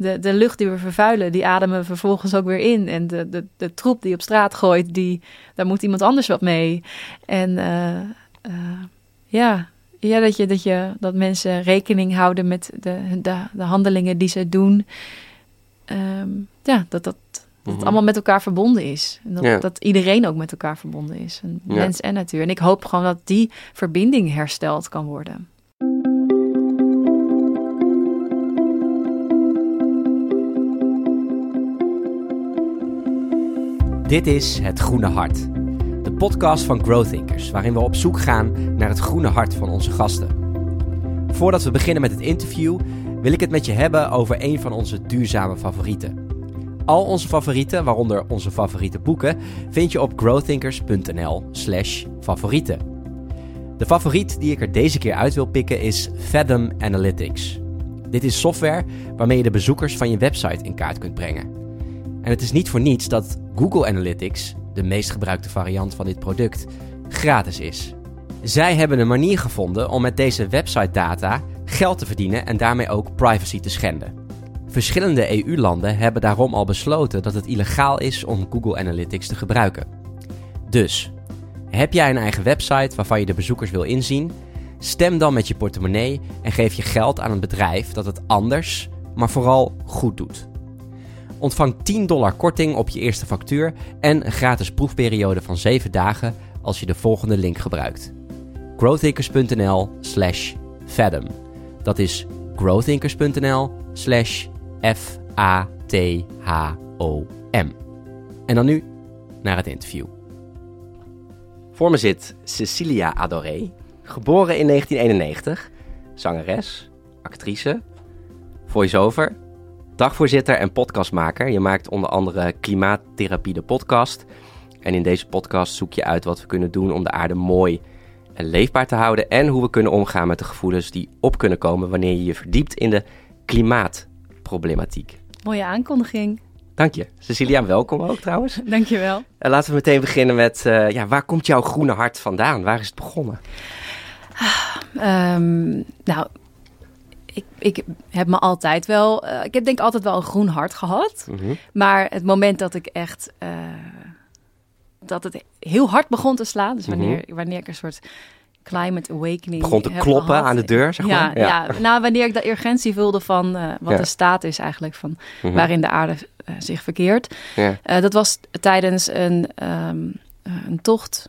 de, de lucht die we vervuilen, die ademen we vervolgens ook weer in. En de, de, de troep die op straat gooit, die, daar moet iemand anders wat mee. En uh, uh, ja, ja dat, je, dat, je, dat mensen rekening houden met de, de, de handelingen die ze doen. Um, ja, dat dat, dat Mhm. allemaal met elkaar verbonden is. En dat, Ja. dat iedereen ook met elkaar verbonden is. En Ja. Mens en natuur. En ik hoop gewoon dat die verbinding hersteld kan worden. Dit is Het Groene Hart. De podcast van Growthinkers, waarin we op zoek gaan naar het groene hart van onze gasten. Voordat we beginnen met het interview, wil ik het met je hebben over een van onze duurzame favorieten. Al onze favorieten, waaronder onze favoriete boeken, vind je op growthinkers.nl/slash favorieten. De favoriet die ik er deze keer uit wil pikken is Fathom Analytics. Dit is software waarmee je de bezoekers van je website in kaart kunt brengen. En het is niet voor niets dat Google Analytics, de meest gebruikte variant van dit product, gratis is. Zij hebben een manier gevonden om met deze website data geld te verdienen en daarmee ook privacy te schenden. Verschillende EU-landen hebben daarom al besloten dat het illegaal is om Google Analytics te gebruiken. Dus, heb jij een eigen website waarvan je de bezoekers wil inzien? Stem dan met je portemonnee en geef je geld aan een bedrijf dat het anders, maar vooral goed doet. Ontvang 10 dollar korting op je eerste factuur en een gratis proefperiode van 7 dagen als je de volgende link gebruikt. growthinkers.nl slash fathom. Dat is growthinkers.nl slash F-A-T-H-O-M. En dan nu naar het interview. Voor me zit Cecilia Adoré, geboren in 1991, zangeres, actrice, voice-over, dagvoorzitter en podcastmaker. Je maakt onder andere Klimaattherapie de podcast. En in deze podcast zoek je uit wat we kunnen doen om de aarde mooi en leefbaar te houden en hoe we kunnen omgaan met de gevoelens die op kunnen komen wanneer je je verdiept in de klimaatproblematiek. Mooie aankondiging. Dank je. Cecilia, welkom ook trouwens. Dankjewel. En laten we meteen beginnen met, eh, ja, waar komt jouw groene hart vandaan? Waar is het begonnen? Ehm, nou, ik, ik heb me altijd wel... eh, ik heb denk ik altijd wel een groen hart gehad. Mhm. Maar het moment dat ik echt... eh, dat het heel hard begon te slaan. Dus wanneer, wanneer ik een soort climate awakening Begon te kloppen gehad. aan de deur, zeg ja, maar? Ja. nou wanneer ik de urgentie voelde van eh, wat Ja. de staat is eigenlijk van Mhm. waarin de aarde zich verkeert. Ja. Dat was tijdens een, ehm, eh, een tocht.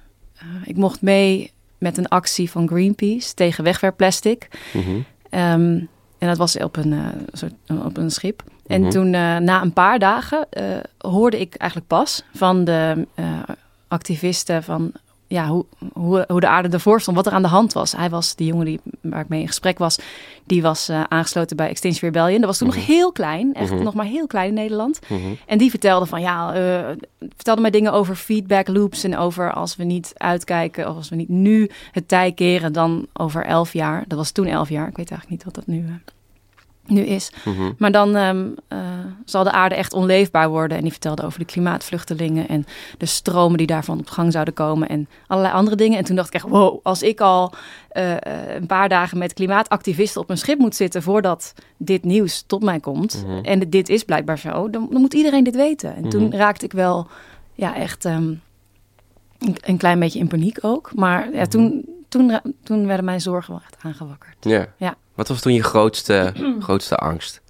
Ik mocht mee met een actie van Greenpeace tegen wegwerpplastic. Mhm. Ehm, en dat was op een, eh, soort, op een schip. En Mhm. toen, eh, na een paar dagen, eh, hoorde ik eigenlijk pas van de eh, activisten van ja, hoe, hoe, hoe de aarde ervoor stond, wat er aan de hand was. Hij was, die jongen die, waar ik mee in gesprek was, die was eh, aangesloten bij Extinction Rebellion. Dat was toen Mhm. nog heel klein, echt Mhm. nog maar heel klein in Nederland. Mhm. En die vertelde van ja, eh, vertelde mij dingen over feedback loops en over als we niet uitkijken of als we niet nu het tij keren, dan over elf jaar. Dat was toen elf jaar. Ik weet eigenlijk niet wat dat nu, eh, nu is. Mhm. Maar dan ehm, eh, zal de aarde echt onleefbaar worden. En die vertelde over de klimaatvluchtelingen en de stromen die daarvan op gang zouden komen en allerlei andere dingen. En toen dacht ik echt, wow, als ik al eh, eh, een paar dagen met klimaatactivisten op een schip moet zitten voordat dit nieuws tot mij komt. Mhm. En dit is blijkbaar zo, dan, dan moet iedereen dit weten. En toen Mhm. raakte ik wel, ja, echt ehm, een, een klein beetje in paniek ook. Maar ja, toen, toen, toen werden mijn zorgen wel echt aangewakkerd. Ja. Ja. Wat was toen je grootste, grootste angst?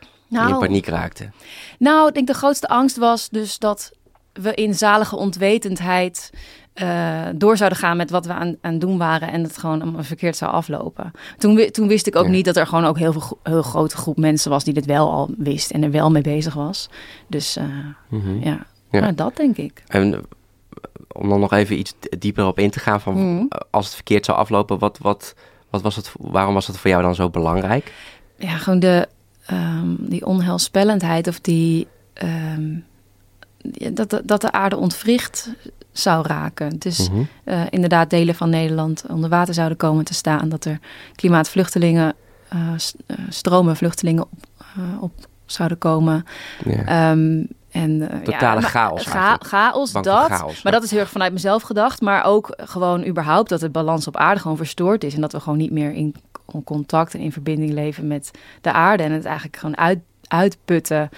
Toen je in Nou, paniek raakte? Nou, ik denk de grootste angst was dus dat we in zalige onwetendheid eh, door zouden gaan met wat we aan, aan het doen waren en het gewoon allemaal verkeerd zou aflopen. Toen, toen wist ik ook Ja. niet dat er gewoon ook heel veel heel grote groep mensen was die dit wel al wist en er wel mee bezig was. Dus eh, Mhm. ja, Ja. Nou, dat denk ik. En om dan nog even iets dieper op in te gaan van Mhm. eh, als het verkeerd zou aflopen, wat, wat, wat was het, waarom was het voor jou dan zo belangrijk? Ja, gewoon de, ehm, die onheilspellendheid of die... ehm, dat, de- dat de aarde ontwricht zou raken. Dus eh, inderdaad delen van Nederland onder water zouden komen te staan. Dat er klimaatvluchtelingen, eh, stromen vluchtelingen op, op zouden komen. Ja. Ehm, en, eh, Totale chaos Ga, chaos, dat. chaos, maar ja. dat is heel erg vanuit mezelf gedacht. Maar ook gewoon überhaupt dat de balans op aarde gewoon verstoord is. En dat we gewoon niet meer in con- contact en in verbinding leven met de aarde. En het eigenlijk gewoon uit, uitputten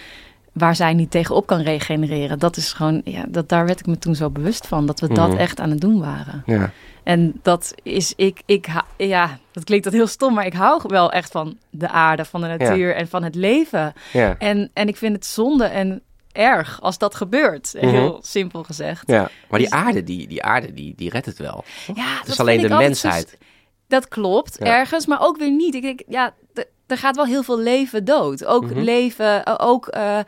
waar zij niet tegenop kan regenereren. Dat is gewoon, ja, dat, daar werd ik me toen zo bewust van. Dat we dat Mhm. echt aan het doen waren. Ja. En dat is, ik, ik, ja, dat klinkt dat heel stom, maar ik hou wel echt van de aarde, van de natuur en van het leven. Ja. En, en ik vind het zonde en erg als dat gebeurt, Mhm. heel simpel gezegd. ja. Maar die Dus- aarde, die, die aarde, die, die redt het wel. Ja, Het is alleen de mensheid. Dat klopt, Ja. ergens, maar ook weer niet. Ik denk, ja, er gaat wel heel veel leven dood. Ook Mhm. leven, ook... eh,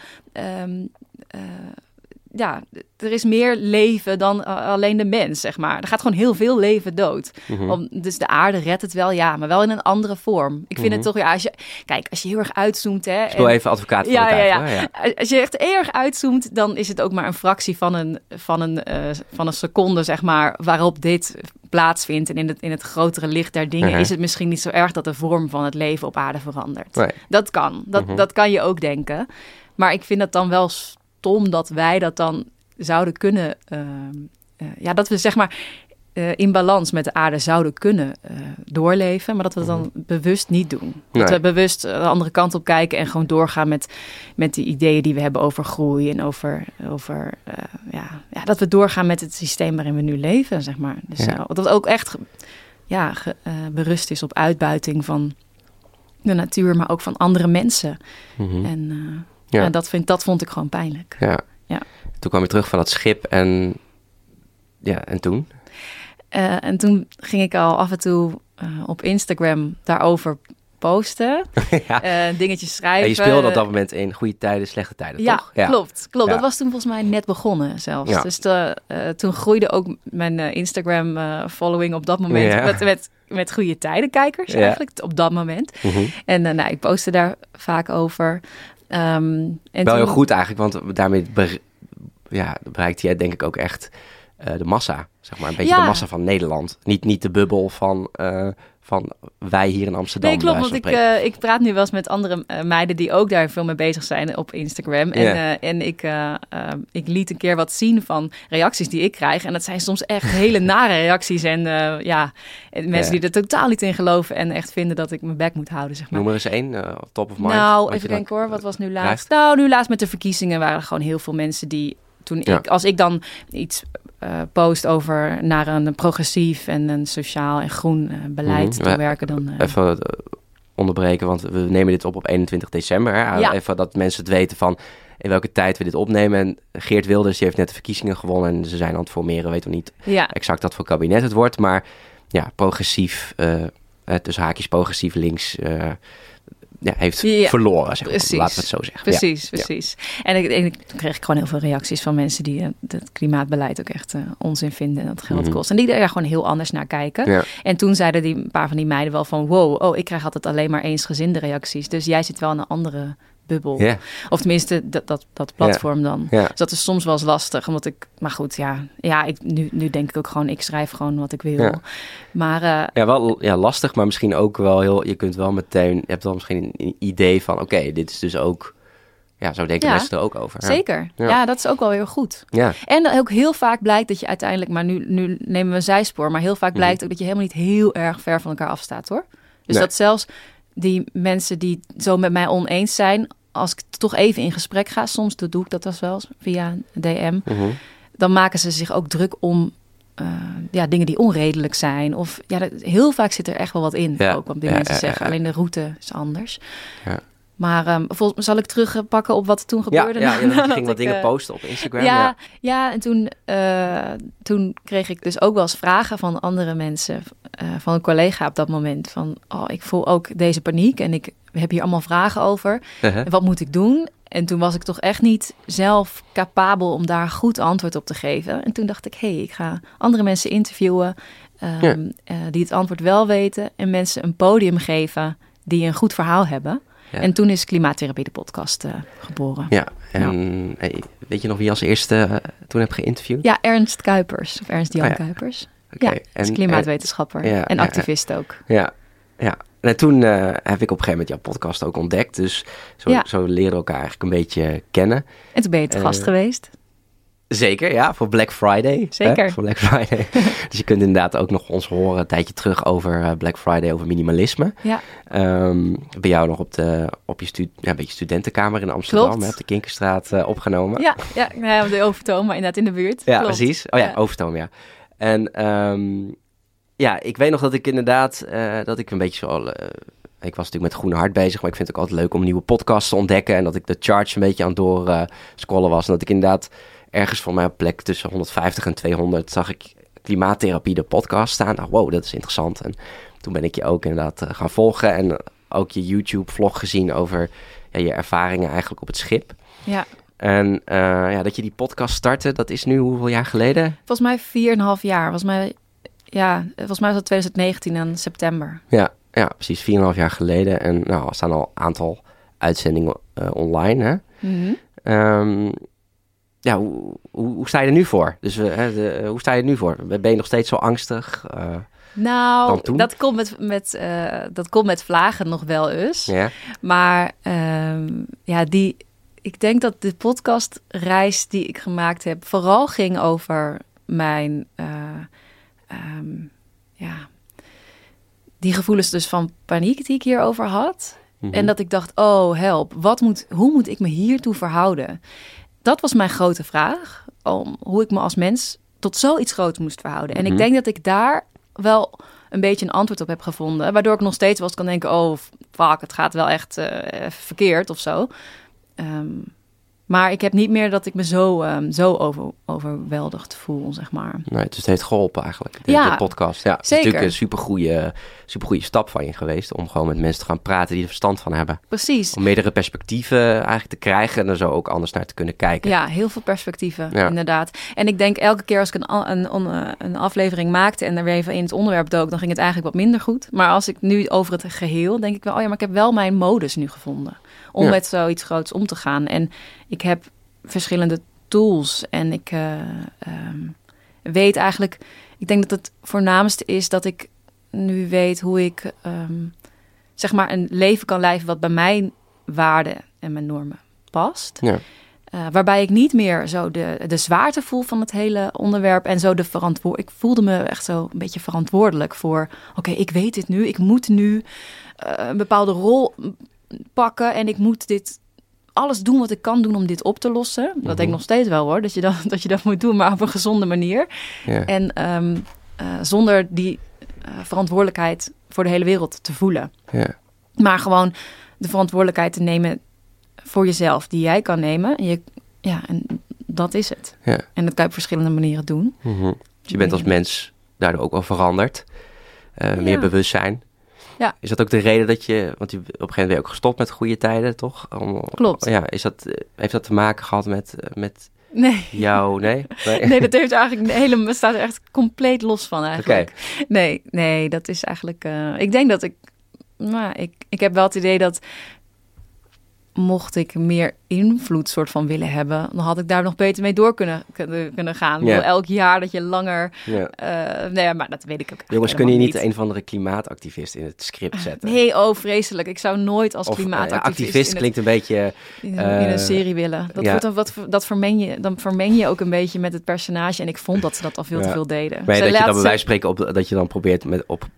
ja, er is meer leven dan eh, alleen de mens, zeg maar. Er gaat gewoon heel veel leven dood. Mhm. Om, dus de aarde redt het wel, ja, maar wel in een andere vorm. Ik vind Mhm. het toch, ja, als je... Kijk, als je heel erg uitzoomt, hè... Ik wil even advocaat van Ja, ja, ja. ja. Als je echt erg uitzoomt, dan is het ook maar een fractie van een, van een, eh, van een seconde, zeg maar, waarop dit plaatsvindt. En in het, in het grotere licht der dingen Mhm. is het misschien niet zo erg dat de vorm van het leven op aarde verandert. Nee. Dat kan, dat, Mhm. dat kan je ook denken. Maar ik vind het dan wel stom dat wij dat dan zouden kunnen, ehm, eh, ja, dat we zeg maar eh, in balans met de aarde zouden kunnen eh, doorleven, maar dat we dat dan bewust niet doen. Dat Mhm. We bewust de andere kant op kijken en gewoon doorgaan met, met die ideeën die we hebben over groei en over, over ja, ja, dat we doorgaan met het systeem waarin we nu leven, zeg maar. Dus Ja. dat ook echt ja, ge- berust is op uitbuiting van de natuur, maar ook van andere mensen. Mhm. En eh, Ja. ja. dat, vind, dat vond ik gewoon pijnlijk. Ja. Ja. Toen kwam je terug van dat schip en... Ja, en toen? Eh, en toen ging ik al af en toe eh, op Instagram daarover posten. ja. eh, dingetjes schrijven. En je speelde op dat moment in goede tijden, slechte tijden, Ja, toch? klopt. klopt. Ja. Dat was toen volgens mij net begonnen zelfs. Ja. Dus de, toen groeide ook mijn Instagram-following op dat moment Ja. met, met, met goede tijdenkijkers Ja. eigenlijk, op dat moment. Mhm. En nou, ik postte daar vaak over. Ehm, en Wel toen- heel goed eigenlijk, want daarmee ja, bereikt jij denk ik ook echt eh, de massa. Zeg maar een beetje Ja. de massa van Nederland. Niet, niet de bubbel van, eh, van wij hier in Amsterdam. Nee, klopt. Want ik, eh, ik praat nu wel eens met andere eh, meiden die ook daar veel mee bezig zijn op Instagram. En, eh, en ik, ik liet een keer wat zien van reacties die ik krijg. En dat zijn soms echt hele nare reacties. En ja, en mensen die er totaal niet in geloven en echt vinden dat ik mijn bek moet houden, zeg maar. Noem er eens één, top of mind. Nou, even denken hoor. Wat was nu laatst? Nou, nu laatst met de verkiezingen waren er gewoon heel veel mensen die toen Ja. ik, als ik dan iets eh, post over naar een progressief en een sociaal en groen eh, beleid Mhm. te We- werken, dan eh, Even onderbreken, want we nemen dit op op 21 december. Hè? Ja. Even dat mensen het weten van in welke tijd we dit opnemen. En Geert Wilders die heeft net de verkiezingen gewonnen en ze zijn aan het formeren. Weten we niet ja, exact wat voor kabinet het wordt. Maar ja, progressief, tussen haakjes progressief links, ja, heeft Ja, verloren. Zeg maar. precies. Laten we het zo zeggen. Precies, Ja. precies. En, ik, en ik, toen kreeg ik gewoon heel veel reacties van mensen die eh, het klimaatbeleid ook echt eh, onzin vinden en dat geld Mhm. kost. En die daar gewoon heel anders naar kijken. En toen zeiden die, een paar van die meiden wel van... wow, oh, ik krijg altijd alleen maar eensgezinde reacties. Dus jij zit wel in een andere bubbel. Of tenminste, dat, dat, dat platform dan. Dus dat is soms wel eens lastig, omdat ik... Maar goed, ja, ja ik, nu, nu denk ik ook gewoon... ik schrijf gewoon wat ik wil. Ja. Maar eh, Ja, wel ja, lastig, maar misschien ook wel heel... Je kunt wel meteen... Je hebt wel misschien een idee van... Oké, dit is dus ook... Ja, zo denken Ja, mensen er ook over. Ja. zeker. Ja. Ja. dat is ook wel heel goed. Ja, En ook heel vaak blijkt dat je uiteindelijk, maar nu, nu nemen we een zijspoor, maar heel vaak Mhm. blijkt ook dat je helemaal niet heel erg ver van elkaar afstaat hoor. Dus Nee. dat zelfs die mensen die zo met mij oneens zijn, als ik toch even in gesprek ga, soms doe ik dat dus wel via een DM, mhm. dan maken ze zich ook druk om eh, ja, dingen die onredelijk zijn. Of ja, dat- heel vaak zit er echt wel wat in, Ja. ook wat die Ja, mensen ja, zeggen. Alleen de route is anders. Ja. Maar ehm, volgens zal ik terugpakken op wat er toen ja, gebeurde? ja, je nadat ging wat ik, dingen eh, posten op Instagram. ja, Ja. ja. en toen, eh, toen kreeg ik dus ook wel eens vragen van andere mensen, eh, van een collega op dat moment. Van, oh, ik voel ook deze paniek en ik heb hier allemaal vragen over. Uh-huh. En wat moet ik doen? En toen was ik toch echt niet zelf capabel om daar goed antwoord op te geven. En toen dacht ik, hé, hey, ik ga andere mensen interviewen ehm, Ja. eh, die het antwoord wel weten. En mensen een podium geven die een goed verhaal hebben. Ja. En toen is Klimaattherapie de podcast eh, geboren. Ja, en hey, weet je nog wie als eerste eh, toen heb geïnterviewd? Ja, Ernst Kuipers. Of Ernst Jan Oh. Kuipers. Oké, Ja, klimaatwetenschapper. en activist ook. Ja, ja. En toen eh, heb ik op een gegeven moment jouw podcast ook ontdekt. Dus zo, Ja. zo leren we elkaar eigenlijk een beetje kennen. En toen ben je te gast geweest. Zeker, ja, voor Black Friday. Zeker. Hè, voor Black Friday. dus je kunt inderdaad ook nog ons horen een tijdje terug over eh, Black Friday, over minimalisme. Ja, Ehm, bij jou nog op, de, op je stu ja, een beetje studentenkamer in Amsterdam, hè, op de Kinkerstraat eh, opgenomen. ja, ja nee, op de Overtoom, maar inderdaad in de buurt. Ja, Klopt. precies. Oh ja, Ja. Overtoom, ja. En ehm, ja, ik weet nog dat ik inderdaad, eh, dat ik een beetje zo... ik was natuurlijk met Groene Hart bezig, maar ik vind het ook altijd leuk om nieuwe podcasts te ontdekken. En dat ik de charts een beetje aan het door eh, scrollen was. En dat ik inderdaad ergens voor mij op plek tussen 150 en 200 zag ik Klimaattherapie, de podcast staan. Nou, wow, dat is interessant. En toen ben ik je ook inderdaad eh, gaan volgen. En ook je YouTube-vlog gezien over ja, je ervaringen eigenlijk op het schip. Ja, En eh, ja, dat je die podcast startte, dat is nu hoeveel jaar geleden? volgens mij 4,5 jaar. Volgens mij, ja, volgens mij was dat 2019 in september. Ja, ja precies. 4,5 jaar geleden. En nou, er staan al een aantal uitzendingen eh, online. Hè? Mhm. Ehm, ja, hoe, hoe, hoe sta je er nu voor? Dus eh, hè, de, hoe sta je er nu voor? Ben je nog steeds zo angstig? Eh, Nou, dat komt, met, met, eh, dat komt met vlagen nog wel eens. ja? Maar ehm, ja, die, ik denk dat de podcastreis die ik gemaakt heb... vooral ging over mijn... eh, ehm, ja, die gevoelens dus van paniek die ik hierover had. Mhm. En dat ik dacht, oh help, wat moet, hoe moet ik me hiertoe verhouden? Dat was mijn grote vraag, om hoe ik me als mens tot zoiets groots moest verhouden. En Mhm. ik denk dat ik daar wel een beetje een antwoord op heb gevonden. Waardoor ik nog steeds wel eens kan denken, oh fuck, het gaat wel echt eh, verkeerd of zo. Ehm, maar ik heb niet meer dat ik me zo, ehm, zo over, overweldigd voel, zeg maar. Nee, dus het heeft geholpen eigenlijk, de, Ja, de podcast. Ja, het is natuurlijk een supergoeie, supergoeie stap van je geweest... om gewoon met mensen te gaan praten die er verstand van hebben. Precies. Om meerdere perspectieven eigenlijk te krijgen... en er zo ook anders naar te kunnen kijken. Ja, heel veel perspectieven, Ja. inderdaad. En ik denk elke keer als ik een, een, eh, een aflevering maakte en er weer even in het onderwerp dook, dan ging het eigenlijk wat minder goed. Maar als ik nu over het geheel, denk ik wel, oh ja, maar ik heb wel mijn modus nu gevonden om Ja. met zoiets groots om te gaan. En ik heb verschillende tools en ik eh, ehm, weet eigenlijk, ik denk dat het voornaamste is dat ik nu weet hoe ik ehm, zeg maar een leven kan leiden wat bij mijn waarden en mijn normen past. Ja. Uh, waarbij ik niet meer zo de, de zwaarte voel van het hele onderwerp. En zo de verantwoord. Ik voelde me echt zo een beetje verantwoordelijk voor. Oké, ik weet dit nu. Ik moet nu uh, een bepaalde rol pakken. En ik moet dit alles doen wat ik kan doen om dit op te lossen. Dat denk ik nog steeds wel hoor. Dat je dat, dat, je dat moet doen, maar op een gezonde manier. En um, uh, zonder die uh, verantwoordelijkheid voor de hele wereld te voelen. Maar gewoon de verantwoordelijkheid te nemen voor jezelf, die jij kan nemen. En je, ja, en dat is het. En dat kan je op verschillende manieren doen. Mm -hmm. Dus je bent als mens daardoor ook wel veranderd. Uh, ja. Meer bewustzijn. Ja. Is dat ook de reden dat je, want je op een gegeven moment ben je ook gestopt met goede tijden, toch? Om, Klopt. Ja, is dat, heeft dat te maken gehad met, met Nee. jou? Nee? Nee, nee dat heeft eigenlijk helemaal, staat er echt compleet los van eigenlijk. Okay. Nee, nee, dat is eigenlijk, uh, ik denk dat ik, nou, ik, ik heb wel het idee dat mocht ik meer invloed soort van willen hebben, dan had ik daar nog beter mee door kunnen, kunnen, gaan. Elk jaar dat je langer. Uh, nee, maar dat weet ik ook. Jongens, kun je niet, niet een van de klimaatactivist in het script zetten? Nee, oh vreselijk. Ik zou nooit als of, klimaatactivist. Uh, activist klinkt een beetje. In, uh, in een serie willen. Dat, ja. wordt dan, wat, dat vermeng je, dan vermeng je ook een beetje met het personage. En ik vond dat ze dat al veel ja. te veel deden. Maar dat je dan bij wijze spreken op, dat je dan probeert met op,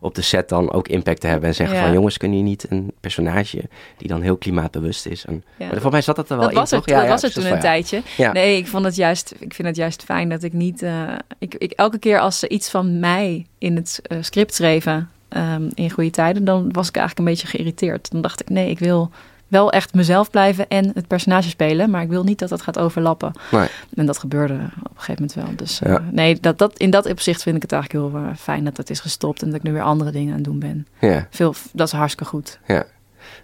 op de set dan ook impact te hebben en zeggen ja. van jongens, kun je niet een personage die dan heel klimaatbewust is. En, ja. Maar voor mij zat dat er wel dat in, was toch? Het, ja, dat was het toen een tijdje. Ja. Nee, ik vond het juist, ik vind het juist fijn dat ik niet, uh, ik, ik, elke keer als ze iets van mij in het uh, script schreven um, in goede tijden, dan was ik eigenlijk een beetje geïrriteerd. Dan dacht ik, nee, ik wil wel echt mezelf blijven en het personage spelen, maar ik wil niet dat dat gaat overlappen. Nee. En dat gebeurde op een gegeven moment wel. Dus uh, ja. nee, dat, dat, in dat opzicht vind ik het eigenlijk heel fijn dat het is gestopt en dat ik nu weer andere dingen aan het doen ben. Ja. Veel, dat is hartstikke goed. Ja.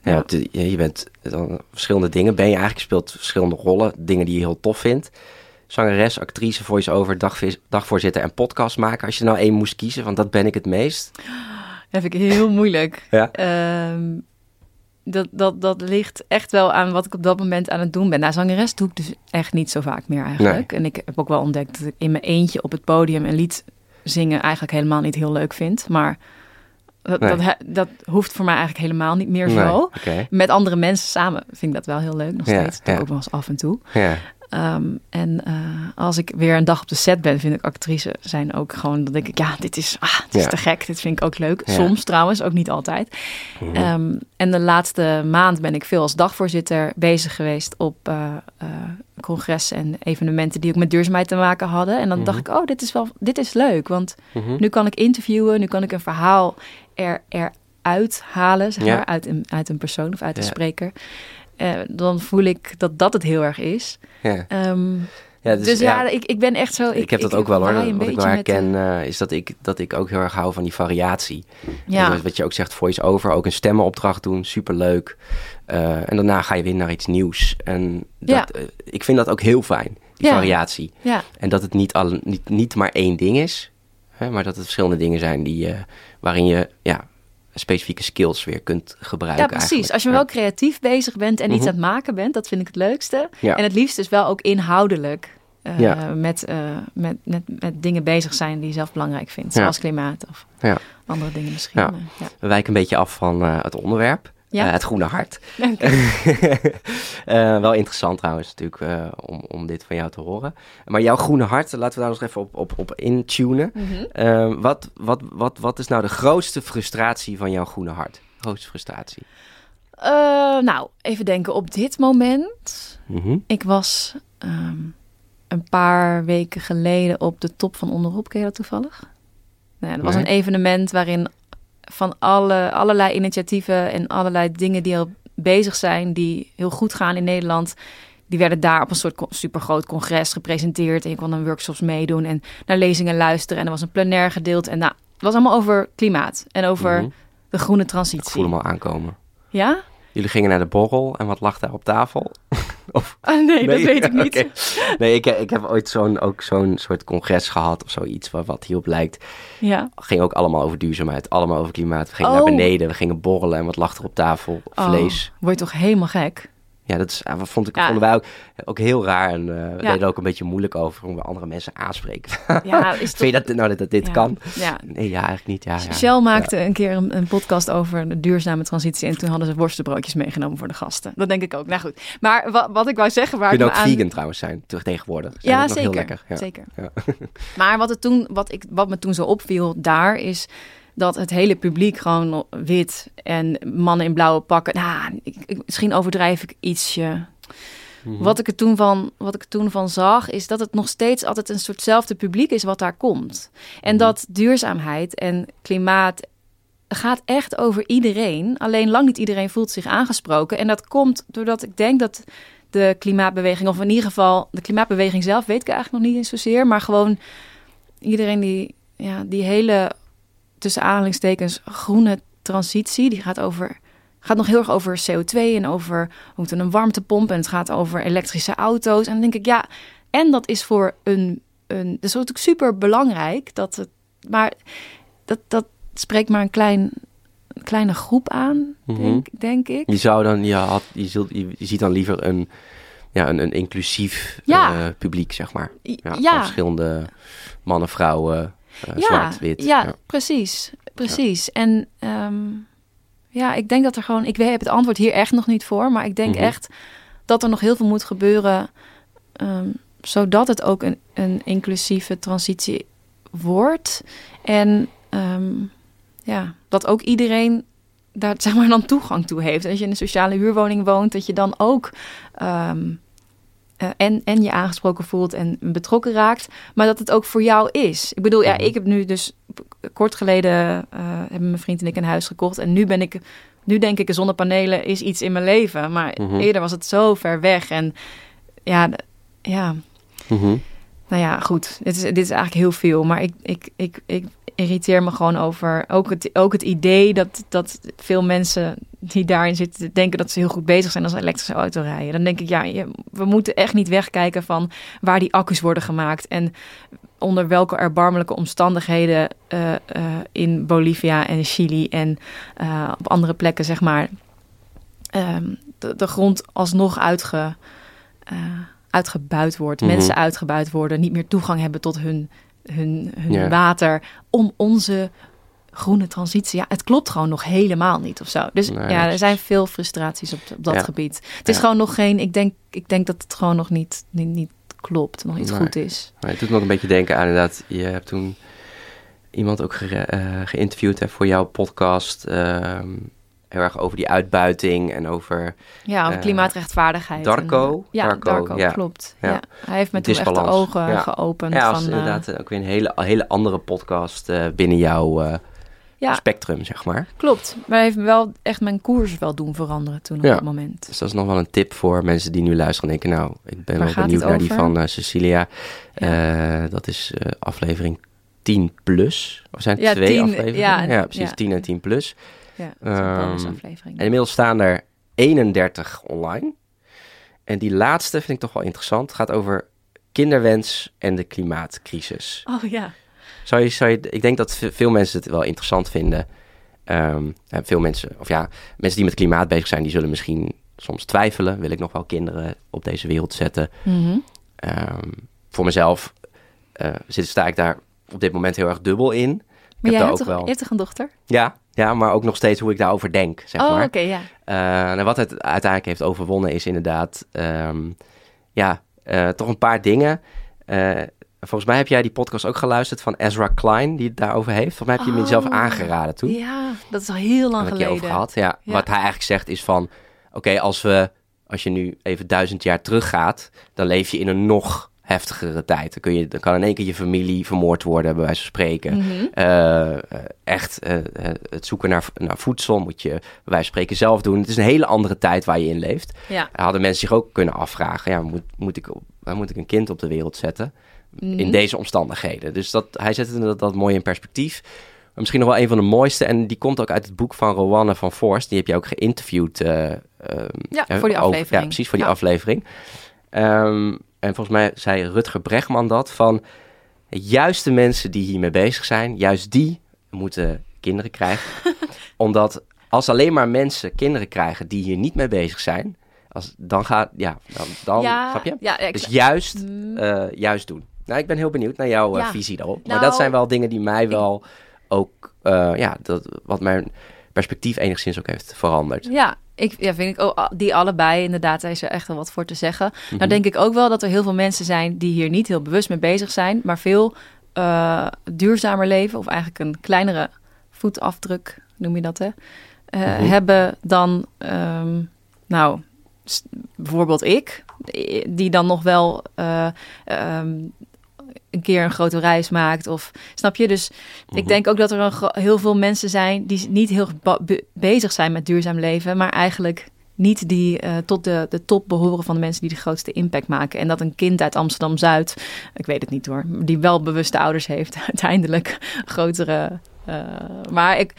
Ja, je bent dan verschillende dingen. Ben je eigenlijk speelt verschillende rollen, dingen die je heel tof vindt. Zangeres, actrice, voice-over, dagvoorzitter en podcast maken. Als je nou één moest kiezen, want dat ben ik het meest. Dat vind ik heel moeilijk. ja. Um, dat, dat, dat ligt echt wel aan wat ik op dat moment aan het doen ben. Nou, zangeres doe ik dus echt niet zo vaak meer eigenlijk. Nee. En ik heb ook wel ontdekt dat ik in mijn eentje op het podium een lied zingen eigenlijk helemaal niet heel leuk vind. Maar dat, nee. dat, dat, hoeft voor mij eigenlijk helemaal niet meer nee, zo. Okay. Met andere mensen samen vind ik dat wel heel leuk nog ja, steeds. Ja. ook wel eens af en toe. Ja. Ehm, en eh, als ik weer een dag op de set ben, vind ik actrice zijn ook gewoon... dan denk ik, ja, dit is, ah, dit is te gek. Dit vind ik ook leuk. Soms trouwens, ook niet altijd. Mhm. Ehm, en de laatste maand ben ik veel als dagvoorzitter bezig geweest op eh, congressen en evenementen die ook met duurzaamheid te maken hadden. En dan Mhm. dacht ik, oh, dit is wel, dit is leuk, want Mhm. nu kan ik interviewen, nu kan ik een verhaal er, eruit halen, zeg Ja. maar, uit een, uit een persoon of uit een Ja. spreker. Eh, dan voel ik dat dat het heel erg is. Ja. Ehm, Ja, dus, ja, ik, ik ben echt zo. ik, heb dat ook wel hoor. Wat ik wel met, eh, herken eh, is dat ik, dat ik ook heel erg hou van die variatie. ja, Dus wat je ook zegt, voice-over, ook een stemmenopdracht doen, superleuk. Eh en daarna ga je weer naar iets nieuws. En dat, Ja. ik vind dat ook heel fijn, die Ja. variatie. ja, En dat het niet, al, niet, niet maar één ding is, hè, maar dat het verschillende dingen zijn die, waarin je ja, specifieke skills weer kunt gebruiken. ja, precies. eigenlijk. Als je Ja. wel creatief bezig bent en iets Mhm. aan het maken bent, dat vind ik het leukste. Ja. En het liefst dus wel ook inhoudelijk eh, Ja. met, eh, met, met, met dingen bezig zijn die je zelf belangrijk vindt. Zoals klimaat of Ja. andere dingen misschien. Ja. eh. We wijken een beetje af van het onderwerp. Ja. Eh, het groene hart. Eh, wel interessant trouwens natuurlijk eh, om, om dit van jou te horen. Maar jouw groene hart, laten we daar nog even op, op, op intunen. Mhm. Wat, wat, wat, wat is nou de grootste frustratie van jouw groene hart? Grootste frustratie? Nou, even denken. Op dit moment Mhm. Ik was ehm, een paar weken geleden op de top van Onderop. Ken je dat toevallig? Nou ja, was Nee. een evenement waarin van alle, allerlei initiatieven en allerlei dingen die al bezig zijn, die heel goed gaan in Nederland, die werden daar op een soort supergroot congres gepresenteerd. En je kon dan workshops meedoen en naar lezingen luisteren. En er was een plenair gedeeld. En nou, het was allemaal over klimaat en over Mhm. de groene Ik transitie. voel hem al aankomen. Ja? Jullie gingen naar de borrel en wat lag daar op tafel? of, Ah, nee, dat weet ik niet. Nee, ik, ik heb ooit zo'n, ook zo'n soort congres gehad of zoiets wat, wat hierop lijkt. Ja. ging ook allemaal over duurzaamheid, allemaal over klimaat. We gingen Oh. naar beneden, we gingen borrelen en wat lag er op tafel? Vlees. Oh, word je toch helemaal gek? Ja, dat is, wat vond ik, Ja. vonden wij ook, ook heel raar. En eh, we Ja. deden ook een beetje moeilijk over hoe we andere mensen aanspreken. Ja, is toch... Vind je dat, nou, dat, dat dit Ja. kan? Ja. Nee, ja, eigenlijk niet. Ja, ja. Shell maakte een keer een, een podcast over de duurzame transitie. En toen hadden ze worstenbroodjes meegenomen voor de gasten. Dat denk ik ook. Nou goed. Maar wat, wat ik wou zeggen waar Kunnen ook aan... vegan trouwens zijn, te- tegenwoordig. Zijn Ja, zeker. Heel lekker. Ja. zeker. Ja. Maar wat, het toen, wat, ik, wat me toen zo opviel daar is dat het hele publiek gewoon wit en mannen in blauwe pakken. Nou, ik, ik- misschien overdrijf ik ietsje. Mhm. Wat ik er toen van, wat ik er toen van zag, is dat het nog steeds altijd een soortzelfde publiek is wat daar komt. En Mhm. dat duurzaamheid en klimaat gaat echt over iedereen. Alleen lang niet iedereen voelt zich aangesproken. En dat komt doordat ik denk dat de klimaatbeweging, of in ieder geval de klimaatbeweging zelf, weet ik eigenlijk nog niet eens zozeer, maar gewoon iedereen die, ja, die hele tussen aanhalingstekens groene transitie, die gaat over gaat nog heel erg over CO2 en over we moeten een warmtepomp en het gaat over elektrische auto's. En dan denk ik, ja, en dat is voor een, een dat is natuurlijk super belangrijk dat het, maar dat, dat spreekt maar een klein, een kleine groep aan, Mhm. denk, denk ik. Je zou dan, je, had, je, zult, je, ziet dan liever een, ja, een, een inclusief Ja. eh, publiek, zeg maar. Ja, ja, verschillende mannen, vrouwen, eh, ja, wit. ja, precies, precies. En ehm, ja, ik denk dat er gewoon, ik heb het antwoord hier echt nog niet voor, maar ik denk Mhm. echt dat er nog heel veel moet gebeuren, ehm, zodat het ook een, een inclusieve transitie wordt. En ehm, ja, dat ook iedereen daar zeg maar dan toegang toe heeft. En als je in een sociale huurwoning woont, dat je dan ook en, en je aangesproken voelt en betrokken raakt, maar dat het ook voor jou is. Ik bedoel, ja, Mhm. ik heb nu dus kort geleden eh, hebben mijn vriend en ik een huis gekocht en nu ben ik, nu denk ik, zonnepanelen is iets in mijn leven, maar Mhm. eerder was het zo ver weg en ja, ja, Mhm. nou ja, goed. Dit is, dit is eigenlijk heel veel. Maar ik, ik, ik, ik irriteer me gewoon over ook het, ook het idee dat, dat veel mensen die daarin zitten denken dat ze heel goed bezig zijn als elektrische auto rijden. Dan denk ik, ja, je- we moeten echt niet wegkijken van waar die accu's worden gemaakt en onder welke erbarmelijke omstandigheden eh, eh, in Bolivia en Chili en eh, op andere plekken, zeg maar, ehm, de, de grond alsnog uitge, uitgebuit wordt. Mhm. Mensen uitgebuit worden, niet meer toegang hebben tot hun, hun, hun Ja. water. Om onze groene transitie. Ja, het klopt gewoon nog helemaal niet of zo. Dus Nee, ja, er zijn veel frustraties op, op dat Ja. gebied. Het is Ja. gewoon nog geen. Ik denk, ik denk dat het gewoon nog niet, niet, niet klopt, nog niet Nee. goed is. Maar het doet me ook een beetje denken aan inderdaad, je hebt toen iemand ook eh, geïnterviewd hè, voor jouw podcast. ehm, heel erg over die uitbuiting en over Ja, over Eh, klimaatrechtvaardigheid. Darko? En, eh, ja, Darko, Darko, ja. klopt. Ja. Ja. Hij heeft me toen echt de ogen Ja. geopend. ja, van, eh, inderdaad ook weer een hele, hele andere podcast binnen jouw ja, spectrum, zeg maar. klopt. Maar hij heeft wel echt mijn koers wel doen veranderen toen op dat moment. Dus dat is nog wel een tip voor mensen die nu luisteren en denken, nou, ik ben Waar wel benieuwd naar die van Cecilia. Dat is aflevering 10 plus. Of zijn het twee 10, afleveringen? ja, precies, ja. 10 en 10 plus. Ja, een Ehm. En inmiddels staan er 31 online. En die laatste vind ik toch wel interessant. Het gaat over kinderwens en de klimaatcrisis. Oh ja. Zou je, zou je, ik denk dat ve- veel mensen het wel interessant vinden. En veel mensen, of ja, mensen die met klimaat bezig zijn, die zullen misschien soms twijfelen. Wil ik nog wel kinderen op deze wereld zetten? Mhm. Ehm, voor mezelf eh, zit, sta ik daar op dit moment heel erg dubbel in. Ik Maar jij hebt toch, wel. je hebt toch een dochter? Ja, ja, maar ook nog steeds hoe ik daarover denk, zeg oh, maar. oké, ja. Eh, en wat het uiteindelijk heeft overwonnen is inderdaad, ehm, ja, eh, toch een paar dingen. Eh, volgens mij heb jij die podcast ook geluisterd van Ezra Klein, die het daarover heeft. Volgens mij heb je hem jezelf Oh. aangeraden toen. Ja, dat is al heel lang geleden. over gehad. Ja. Ja. Wat hij eigenlijk zegt is van, oké, als we, als je nu even duizend jaar teruggaat, dan leef je in een nog heftigere tijd. Dan, kun je, dan kan in één keer je familie vermoord worden, bij wijze van spreken. Mhm. Eh, eh, echt eh, het zoeken naar, naar voedsel moet je bij wijze van spreken zelf doen. Het is een hele andere tijd waar je in leeft. Ja. Hadden mensen zich ook kunnen afvragen, ja, moet, moet, ik, waar moet ik een kind op de wereld zetten? Mhm. In deze omstandigheden. Dus dat, hij zet het dat, dat mooi in perspectief. Maar misschien nog wel een van de mooiste, en die komt ook uit het boek van Rowanne van Forst. Die heb je ook geïnterviewd. eh, ehm, Ja, voor die over- aflevering. ja, precies, voor die Ja. aflevering. Ehm, en volgens mij zei Rutger Bregman dat van... Juist de mensen die hiermee bezig zijn, juist die moeten kinderen krijgen. Omdat als alleen maar mensen kinderen krijgen die hier niet mee bezig zijn... Als, dan gaat, ja, dan, dan ja, snap je? Ja, Dus juist, Mm. eh, juist doen. Nou, ik ben heel benieuwd naar jouw eh, Ja. visie daarop. Maar Nou, dat zijn wel dingen die mij wel ook, eh, ja, dat, wat mijn perspectief enigszins ook heeft veranderd. Ja, ik, ja, vind ik ook, die allebei inderdaad, daar is er echt wel wat voor te zeggen. Mhm. Nou denk ik ook wel dat er heel veel mensen zijn die hier niet heel bewust mee bezig zijn, maar veel eh, duurzamer leven, of eigenlijk een kleinere voetafdruk, noem je dat hè, eh, Mhm. hebben dan, ehm, nou, bijvoorbeeld ik, die dan nog wel eh, ehm, een keer een grote reis maakt. Of snap je? Dus ik Mhm. denk ook dat er een heel veel mensen zijn die niet heel be- bezig zijn met duurzaam leven, maar eigenlijk niet die eh, tot de, de top behoren van de mensen die de grootste impact maken. En dat een kind uit Amsterdam Zuid, ik weet het niet hoor, die wel bewuste ouders heeft, uiteindelijk grotere. eh, maar ik,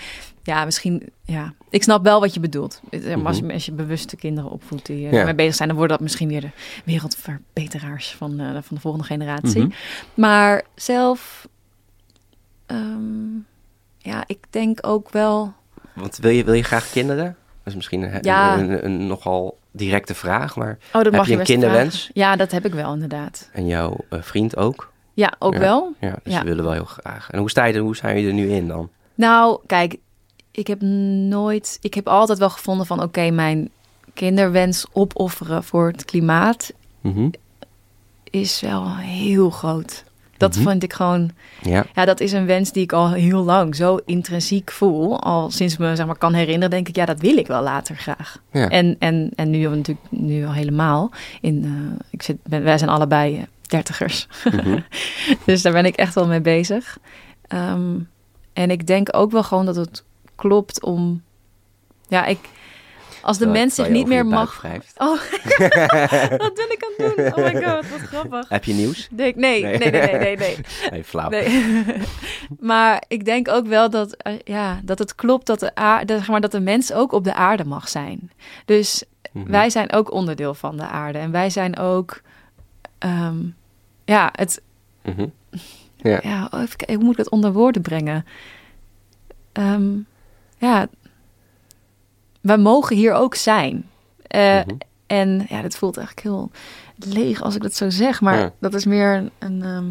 ja, misschien, ja, ik snap wel wat je bedoelt. Eh, Als, je, als je bewuste kinderen opvoedt die eh, Ja. ermee bezig zijn, dan worden dat misschien weer de wereldverbeteraars van, eh, van de volgende generatie. Mhm. Maar zelf, ehm, ja, ik denk ook wel. Want wil je, wil je graag kinderen? Dat is misschien een, Ja. een, een, een nogal directe vraag, maar Oh, dat Heb mag je een kinderwens? vragen. Ja, dat heb ik wel inderdaad. en jouw vriend ook? Ja, ook Ja. wel. Ja, dus ze willen wel heel graag. En hoe sta je er, hoe zijn jullie er nu in dan? Nou, kijk, ik heb nooit, ik heb altijd wel gevonden van, oké, mijn kinderwens opofferen voor het klimaat Mhm. is wel heel groot. Dat Mhm. vind ik gewoon, Ja. ja, dat is een wens die ik al heel lang zo intrinsiek voel. Al sinds me zeg maar kan herinneren, denk ik, ja, dat wil ik wel later graag. Ja. En, en, en nu natuurlijk nu al helemaal. In, eh, ik zit, ben, wij zijn allebei eh, dertigers. Mhm. dus daar ben ik echt wel mee bezig. Ehm, en ik denk ook wel gewoon dat het klopt om... Ja, ik... Als de mens zich niet meer mag... Oh, wat ben ik aan het doen? Oh my god, wat grappig. Heb je nieuws? Nee, nee, nee, nee, nee, nee. nee. Nee, flauw. Nee. maar ik denk ook wel dat, eh, ja, dat het klopt dat de, aarde, zeg maar, dat de mens ook op de aarde mag zijn. Dus Mhm. wij zijn ook onderdeel van de aarde. En wij zijn ook. ehm, ja, het. Mhm. Ja. Ja, oh, even hoe moet ik het onder woorden brengen? Ehm, ja, wij mogen hier ook zijn. Eh, Mhm. En ja, dat voelt eigenlijk heel leeg als ik dat zo zeg. Maar Ja. dat is meer een. een, ehm,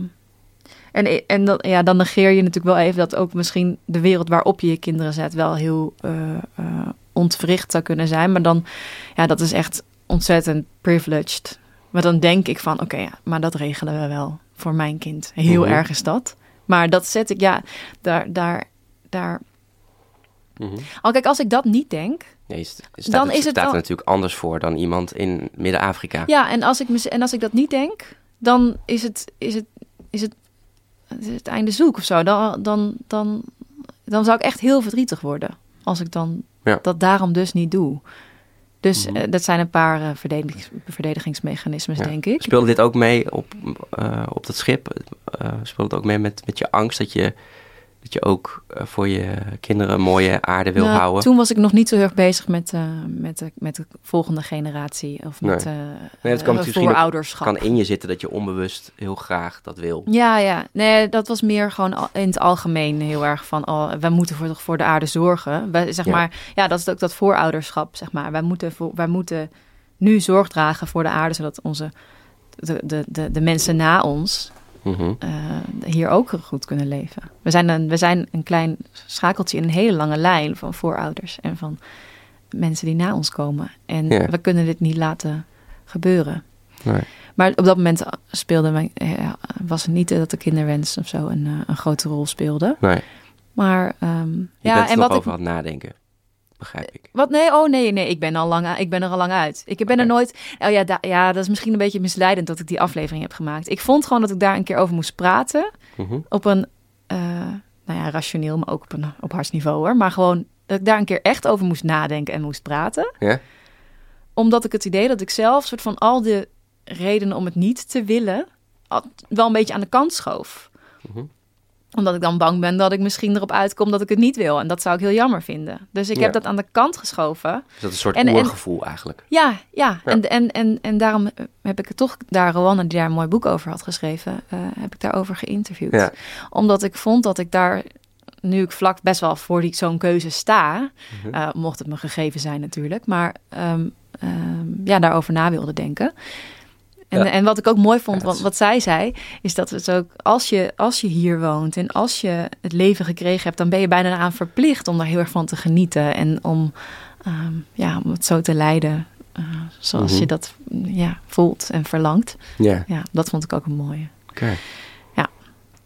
En, en dan, ja, dan negeer je natuurlijk wel even dat ook misschien de wereld waarop je je kinderen zet wel heel uh, uh, ontwricht zou kunnen zijn. Maar dan, ja, dat is echt ontzettend privileged. Maar dan denk ik van, oké, ja, maar dat regelen we wel voor mijn kind. Heel Mhm. erg is dat. Maar dat zet ik, ja, daar, daar, daar. Mhm. Al kijk, als ik dat niet denk, Ja, je st- staat, Dan het is het staat er al- natuurlijk anders voor dan iemand in Midden-Afrika. Ja, en als ik, en als ik dat niet denk, dan is het, is het, is het, is het einde zoek of zo. Dan, dan, dan, dan zou ik echt heel verdrietig worden als ik dan Ja. dat daarom dus niet doe. Dus Mhm. eh, dat zijn een paar eh, verdedigings, verdedigingsmechanismes, Ja. denk ik. Speelde dit ook mee op, eh, op dat schip? Speelde het ook mee met, met je angst dat je, dat je ook eh, voor je kinderen een mooie aarde wil Nou, houden? Toen was ik nog niet zo heel erg bezig met, eh, met, de, met de volgende generatie of met Nee. eh Nee, dat kan eh, voorouderschap. kan in je zitten dat je onbewust heel graag dat wil. Ja, ja. Nee, dat was meer gewoon al- in het algemeen heel erg van... Oh, wij moeten voor, voor de aarde zorgen. Wij, zeg Ja. maar, ja, dat is ook dat voorouderschap, zeg maar. Wij moeten, voor, wij moeten nu zorg dragen voor de aarde... zodat onze, de, de, de, de mensen na ons Mhm. eh, hier ook goed kunnen leven. We zijn, een, we zijn een klein schakeltje in een hele lange lijn van voorouders... en van mensen die na ons komen. En Ja. we kunnen dit niet laten gebeuren. Nee. Maar op dat moment speelde mijn, eh, was het niet dat de kinderwens of zo een, eh, een grote rol speelde. Nee, Maar je ja, en wat over ik. aan het nadenken. Begrijp ik. Wat nee, oh nee, nee, ik ben al lang, ik ben er al lang uit. Ik ben er nooit. Oh ja, da- ja, dat is misschien een beetje misleidend dat ik die aflevering heb gemaakt. Ik vond gewoon dat ik daar een keer over moest praten Mhm. op een, eh, nou ja, rationeel, maar ook op een op hartsniveau hoor. Maar gewoon dat ik daar een keer echt over moest nadenken en moest praten. Ja? Omdat ik het idee dat ik zelf soort van al de redenen om het niet te willen, wel een beetje aan de kant schoof. Mhm. Omdat ik dan bang ben dat ik misschien erop uitkom dat ik het niet wil. En dat zou ik heel jammer vinden. Dus ik Ja. heb dat aan de kant geschoven. Dus dat is een soort En- en- oergevoel eigenlijk. Ja, ja. Ja. En, en, en, en daarom heb ik het toch, daar Rowanne, die daar een mooi boek over had geschreven, eh, heb ik daarover geïnterviewd. Ja. Omdat ik vond dat ik daar, nu ik vlak best wel voor die, zo'n keuze sta, Mhm. eh, mocht het me gegeven zijn natuurlijk, maar ehm, ehm, ja, daarover na wilde denken. En, Ja. en wat ik ook mooi vond, wat, zij zei, is dat het ook als je, als je hier woont en als je het leven gekregen hebt, dan ben je bijna aan verplicht om daar heel erg van te genieten en om, ehm, ja, om het zo te leiden eh, zoals Mhm. je dat ja, voelt en verlangt. Ja, Ja, dat vond ik ook een mooie. oké. Ja.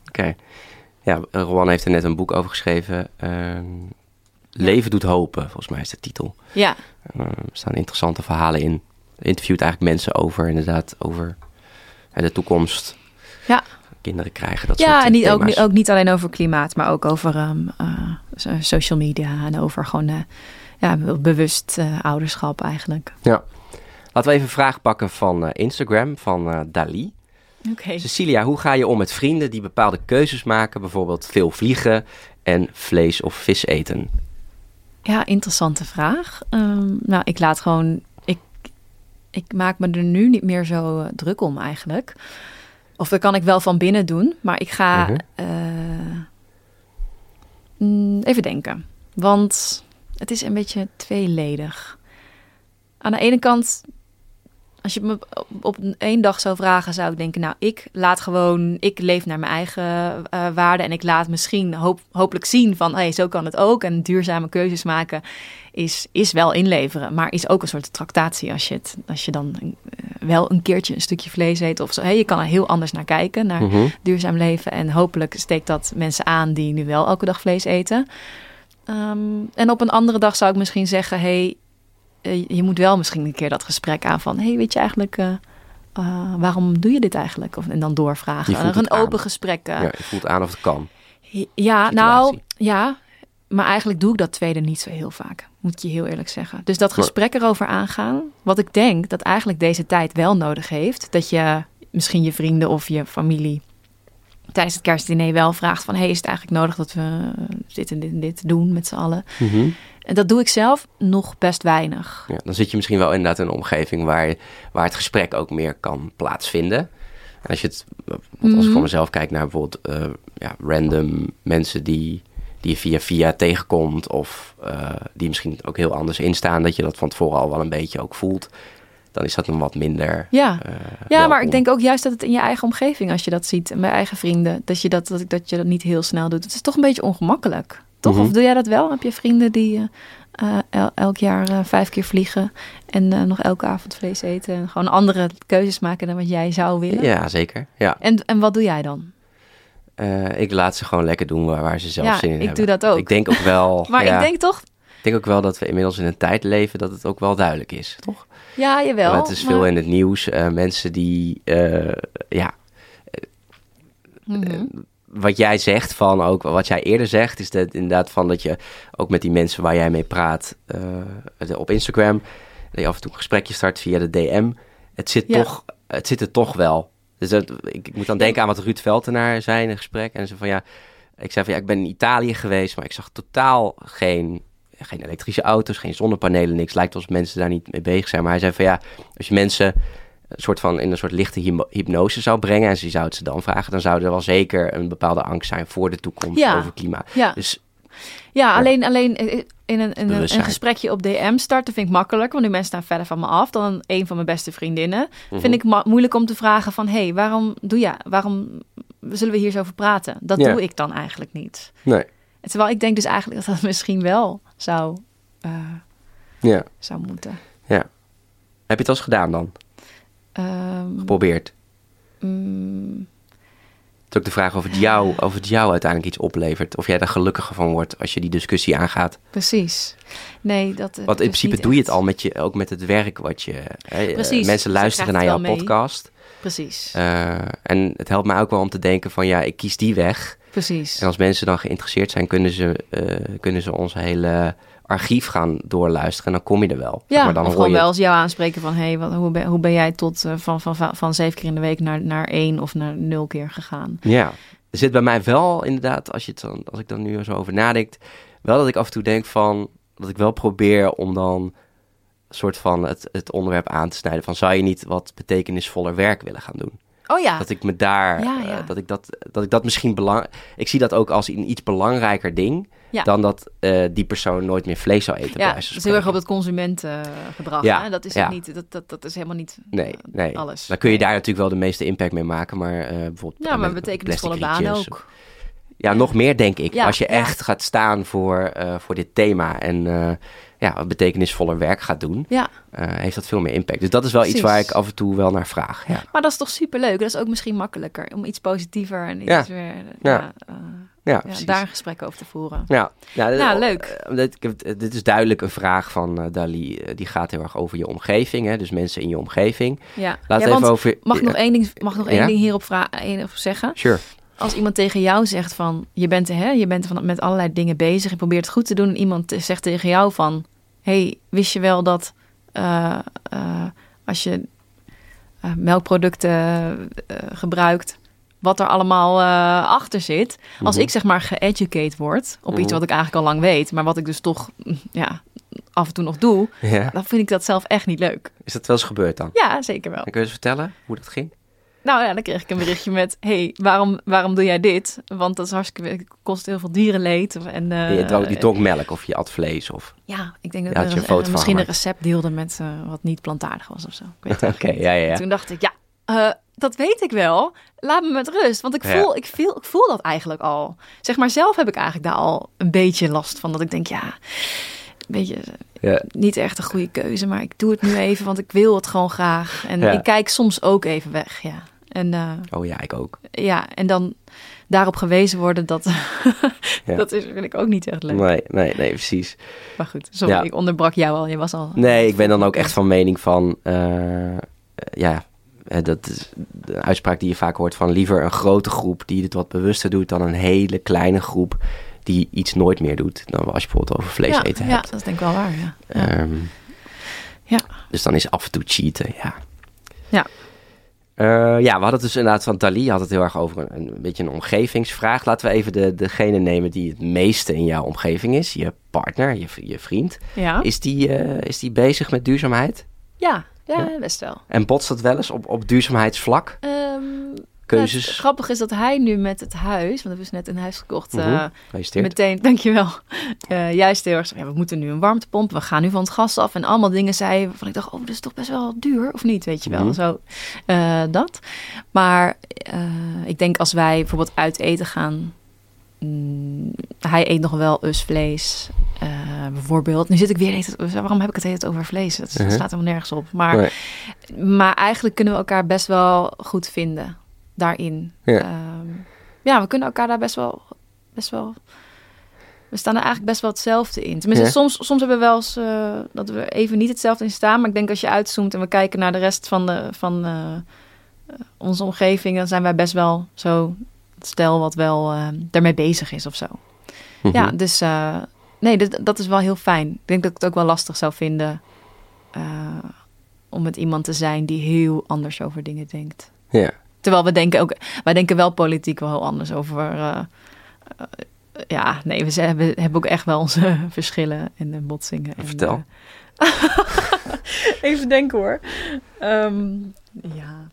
Oké. Ja, Rowan heeft er net een boek over geschreven. ehm, Leven doet hopen, volgens mij is de titel. Ja, Eh, er staan interessante verhalen in. Interviewt eigenlijk mensen over, inderdaad, over de toekomst. Ja. Kinderen krijgen, dat ja soort en niet, ook, thema's. ook niet alleen over klimaat, maar ook over ehm, eh, so- social media en over gewoon eh, ja, bewust eh, ouderschap eigenlijk. Ja. Laten we even een vraag pakken van Instagram, van Dali. Oké. Cecilia, hoe ga je om met vrienden die bepaalde keuzes maken? Bijvoorbeeld veel vliegen en vlees of vis eten. Ja, interessante vraag. Ehm, nou, ik laat gewoon. Ik, maak me er nu niet meer zo eh, druk om eigenlijk. Of dat kan ik wel van binnen doen, maar ik ga. Mhm. eh, mm, even denken. Want het is een beetje tweeledig. Aan de ene kant, als je me op- één dag zou vragen, zou ik denken: Nou, ik laat gewoon, ik leef naar mijn eigen eh, waarden. En ik laat misschien hoop, hopelijk zien van: hey, zo kan het ook. En duurzame keuzes maken is, is wel inleveren, maar is ook een soort tractatie als je, het, als je dan eh, wel een keertje een stukje vlees eet of zo. Hey, je kan er heel anders naar kijken, naar Mhm. duurzaam leven. En hopelijk steekt dat mensen aan die nu wel elke dag vlees eten. Ehm, en op een andere dag zou ik misschien zeggen: hey, eh, je moet wel misschien een keer dat gesprek aan van: hey, weet je eigenlijk. eh, waarom doe je dit eigenlijk? Of, en dan doorvragen. Een aan. open gesprek. Ja, je voelt aan of het kan. Ja, situatie. nou ja. Maar eigenlijk doe ik dat tweede niet zo heel vaak. Moet ik je heel eerlijk zeggen. Dus dat gesprek erover aangaan. Wat ik denk dat eigenlijk deze tijd wel nodig heeft. Dat je misschien je vrienden of je familie tijdens het kerstdiner wel vraagt van... hey, is het eigenlijk nodig dat we dit en dit en dit doen met z'n allen? Mhm. En dat doe ik zelf nog best weinig. Ja, dan zit je misschien wel inderdaad in een omgeving waar, waar het gesprek ook meer kan plaatsvinden. En als je het, als ik Mhm. voor mezelf kijk naar bijvoorbeeld eh, ja, random mensen die, die je via via tegenkomt, of eh, die misschien ook heel anders instaan, dat je dat van tevoren al wel een beetje ook voelt. dan is dat nog wat minder. Ja, eh, ja maar ik denk ook juist dat het in je eigen omgeving, als je dat ziet, en bij eigen vrienden, dat je dat, dat, dat je dat niet heel snel doet. Het is toch een beetje ongemakkelijk. Toch? Mhm. Of doe jij dat wel? Heb je vrienden die eh, el- elk jaar vijf keer vliegen en nog elke avond vlees eten en gewoon andere keuzes maken dan wat jij zou willen? Ja, zeker. Ja. En, en wat doe jij dan? Eh, ik laat ze gewoon lekker doen waar, waar ze zelf Ja, zin in ik hebben. doe dat ook. Ik denk ook wel. Maar ja, ik denk toch, ik denk ook wel dat we inmiddels in een tijd leven dat het ook wel duidelijk is, toch? ja, jawel. Want het is maar- veel in het nieuws. eh, mensen die, eh, ja, Mhm. wat jij zegt van ook, wat jij eerder zegt, is dat inderdaad van dat je ook met die mensen waar jij mee praat op Instagram, dat je af en toe een gesprekje start via de DM. Het zit, Ja. toch, het zit er toch wel. Dus dat, ik, ik moet dan denken aan wat Ruud Veltenaar zei in een gesprek. En ze van ja, ik zei van ja, ik ben in Italië geweest, maar ik zag totaal geen, geen elektrische auto's, geen zonnepanelen, niks. Lijkt alsof mensen daar niet mee bezig zijn. Maar hij zei van ja, als je mensen een soort van in een soort lichte hypnose zou brengen en ze zou het ze dan vragen, dan zou er wel zeker een bepaalde angst zijn voor de toekomst Ja. over klimaat. Ja. Dus Ja, alleen, alleen in een, in een, een Bewustzijn. gesprekje op DM starten vind ik makkelijk. Want die mensen staan verder van me af dan een van mijn beste vriendinnen. Mhm. Vind ik moeilijk om te vragen van... hé, hey, waarom doe je... waarom zullen we hier zo over praten? Dat Ja. doe ik dan eigenlijk niet. nee, Terwijl ik denk dus eigenlijk dat dat misschien wel zou, eh, ja. zou moeten. Heb je het al eens gedaan dan? Ehm, Geprobeerd? mm, Het is ook de vraag of het, jou, of het jou uiteindelijk iets oplevert. Of jij daar gelukkiger van wordt als je die discussie aangaat. precies. Nee, dat... Want in principe doe je het al met je, ook met het werk wat je... Hè, eh, Precies, mensen luisteren naar jouw mee. podcast. Precies, Eh, en het helpt mij ook wel om te denken van ja, ik kies die weg. precies. En als mensen dan geïnteresseerd zijn, kunnen ze, eh, kunnen ze ons hele archief gaan doorluisteren. En dan kom je er wel. Zeg Ja, maar dan of gewoon je... wel eens jou aanspreken van... hé, hey, hoe, ben, hoe ben jij tot eh, van, van, van, van zeven keer in de week naar, naar één of naar nul keer gegaan? Ja, er zit bij mij wel inderdaad, als, je het dan, als ik dan nu zo over nadenk, wel dat ik af en toe denk van, dat ik wel probeer om dan soort van het, het onderwerp aan te snijden van, zou je niet wat betekenisvoller werk willen gaan doen? Oh ja, Dat ik me daar, Ja, eh, ja. dat ik dat, dat ik dat misschien belang, ik zie dat ook als een iets belangrijker ding, Ja. dan dat eh, die persoon nooit meer vlees zou eten. ja, is heel erg op het consumentengedrag. Ja, hè? Dat is ja. het niet. Dat, dat, dat is helemaal niet Nee, eh, nee. alles. Dan kun je daar natuurlijk wel de meeste impact mee maken, maar bijvoorbeeld... Ja, maar betekenisvolle banen rietjes ook. Ja, nog meer denk ik. Ja, Als je ja. echt gaat staan voor, voor dit thema en ja, wat betekenisvoller werk gaat doen, Ja, eh, heeft dat veel meer impact. Dus dat is wel iets waar ik af en toe wel naar vraag. Ja, maar dat is toch superleuk. Dat is ook misschien makkelijker om iets positiever en iets Ja. weer, Ja. ja, eh, ja, ja, precies. daar een gesprek over te voeren. Ja, ja, dit- Nou, leuk. eh, dit, ik heb- dit is duidelijk een vraag van eh, Dali. eh, die gaat heel erg over je omgeving, hè? dus mensen in je omgeving. Ja, Laat ja, even over. mag ik nog één ding, mag nog één ding hierop vra- één op zeggen? Sure. Als iemand tegen jou zegt van je bent, hè, je bent van, met allerlei dingen bezig, je probeert het goed te doen en iemand zegt tegen jou van hey, wist je wel dat eh, eh, als je eh, melkproducten gebruikt, wat er allemaal achter zit. Als Mhm. ik zeg maar geëducate word op iets Mhm. wat ik eigenlijk al lang weet, maar wat ik dus toch ja, af en toe nog doe, Ja. dan vind ik dat zelf echt niet leuk. Is dat wel eens gebeurd dan? Ja, zeker wel. En kun je eens vertellen hoe dat ging? Nou ja, dan kreeg ik een berichtje met: hey, waarom, waarom doe jij dit? Want dat is hartstikke, kost heel veel dierenleed. En, eh, je, dronk, je dronk melk of je at vlees of... Ja, ik denk dat Ja, er je van misschien een recept deelde met eh, wat niet plantaardig was of zo. Oké, ja, ja. Toen dacht ik, ja, eh, dat weet ik wel. Laat me met rust. Want ik Ja. voel, ik, voel, ik voel dat eigenlijk al. Zeg maar, zelf heb ik eigenlijk daar al een beetje last van. Dat ik denk, ja, een beetje Ja. niet echt een goede keuze. Maar ik doe het nu even, want ik wil het gewoon graag. En Ja. ik kijk soms ook even weg, ja. En eh, Oh ja, ik ook. ja, en dan daarop gewezen worden, dat, Ja. dat is, vind ik ook niet echt leuk. Nee, nee, nee, precies. Maar goed, sorry, Ja. ik onderbrak jou al. Je was al... Nee, ik ben dan ook echt van mening van... eh, ja, eh, dat is de uitspraak die je vaak hoort van... liever een grote groep die het wat bewuster doet... dan een hele kleine groep die iets nooit meer doet. Dan als je bijvoorbeeld over vlees ja, eten ja, hebt. dat is denk ik wel waar, ja. ja. Ehm, Ja. Dus dan is af en toe cheaten, ja. Ja. Eh, ja, we hadden het dus inderdaad van Dali had het heel erg over een, een beetje een omgevingsvraag. Laten we even de, degene nemen die het meeste in jouw omgeving is. Je partner, je, je vriend. Ja. Is, die, eh, is die bezig met duurzaamheid? ja, ja, Ja. best wel. En botst dat wel eens op, op duurzaamheidsvlak? Ehm, keuzes. het grappige is dat hij nu met het huis, want we hebben dus net een huis gekocht, Mhm. eh, meteen, dankjewel, Eh juist heel erg ja, we moeten nu een warmtepomp, we gaan nu van het gas af en allemaal dingen zei waarvan ik dacht, oh, dat is toch best wel duur, of niet, weet je wel, Mhm. zo, eh, dat. Maar ik denk als wij bijvoorbeeld uit eten gaan, mm, hij eet nog wel usvlees, eh, bijvoorbeeld. Nu zit ik weer, waarom heb ik het tijd over vlees? Dat, dat Mhm. staat helemaal nergens op. Maar, Nee. maar eigenlijk kunnen we elkaar best wel goed vinden daarin. Ja. Ehm, ja, we kunnen elkaar daar best wel, best wel. We staan er eigenlijk best wel hetzelfde in. Tenminste, Ja. soms, soms hebben we wel eens eh, dat we even niet hetzelfde in staan. Maar ik denk als je uitzoomt en we kijken naar de rest van, de, van eh, eh, onze omgeving, dan zijn wij best wel zo stel wat wel daarmee bezig is of zo. Mhm. Ja, dus nee, dat, dat is wel heel fijn. Ik denk dat ik het ook wel lastig zou vinden om met iemand te zijn die heel anders over dingen denkt. Ja. Terwijl we denken ook, wij denken wel politiek wel heel anders over. eh, eh, ja, nee, we zijn- we hebben ook echt wel onze verschillen en de botsingen. En, Vertel. eh, even denken hoor. Ehm, ja.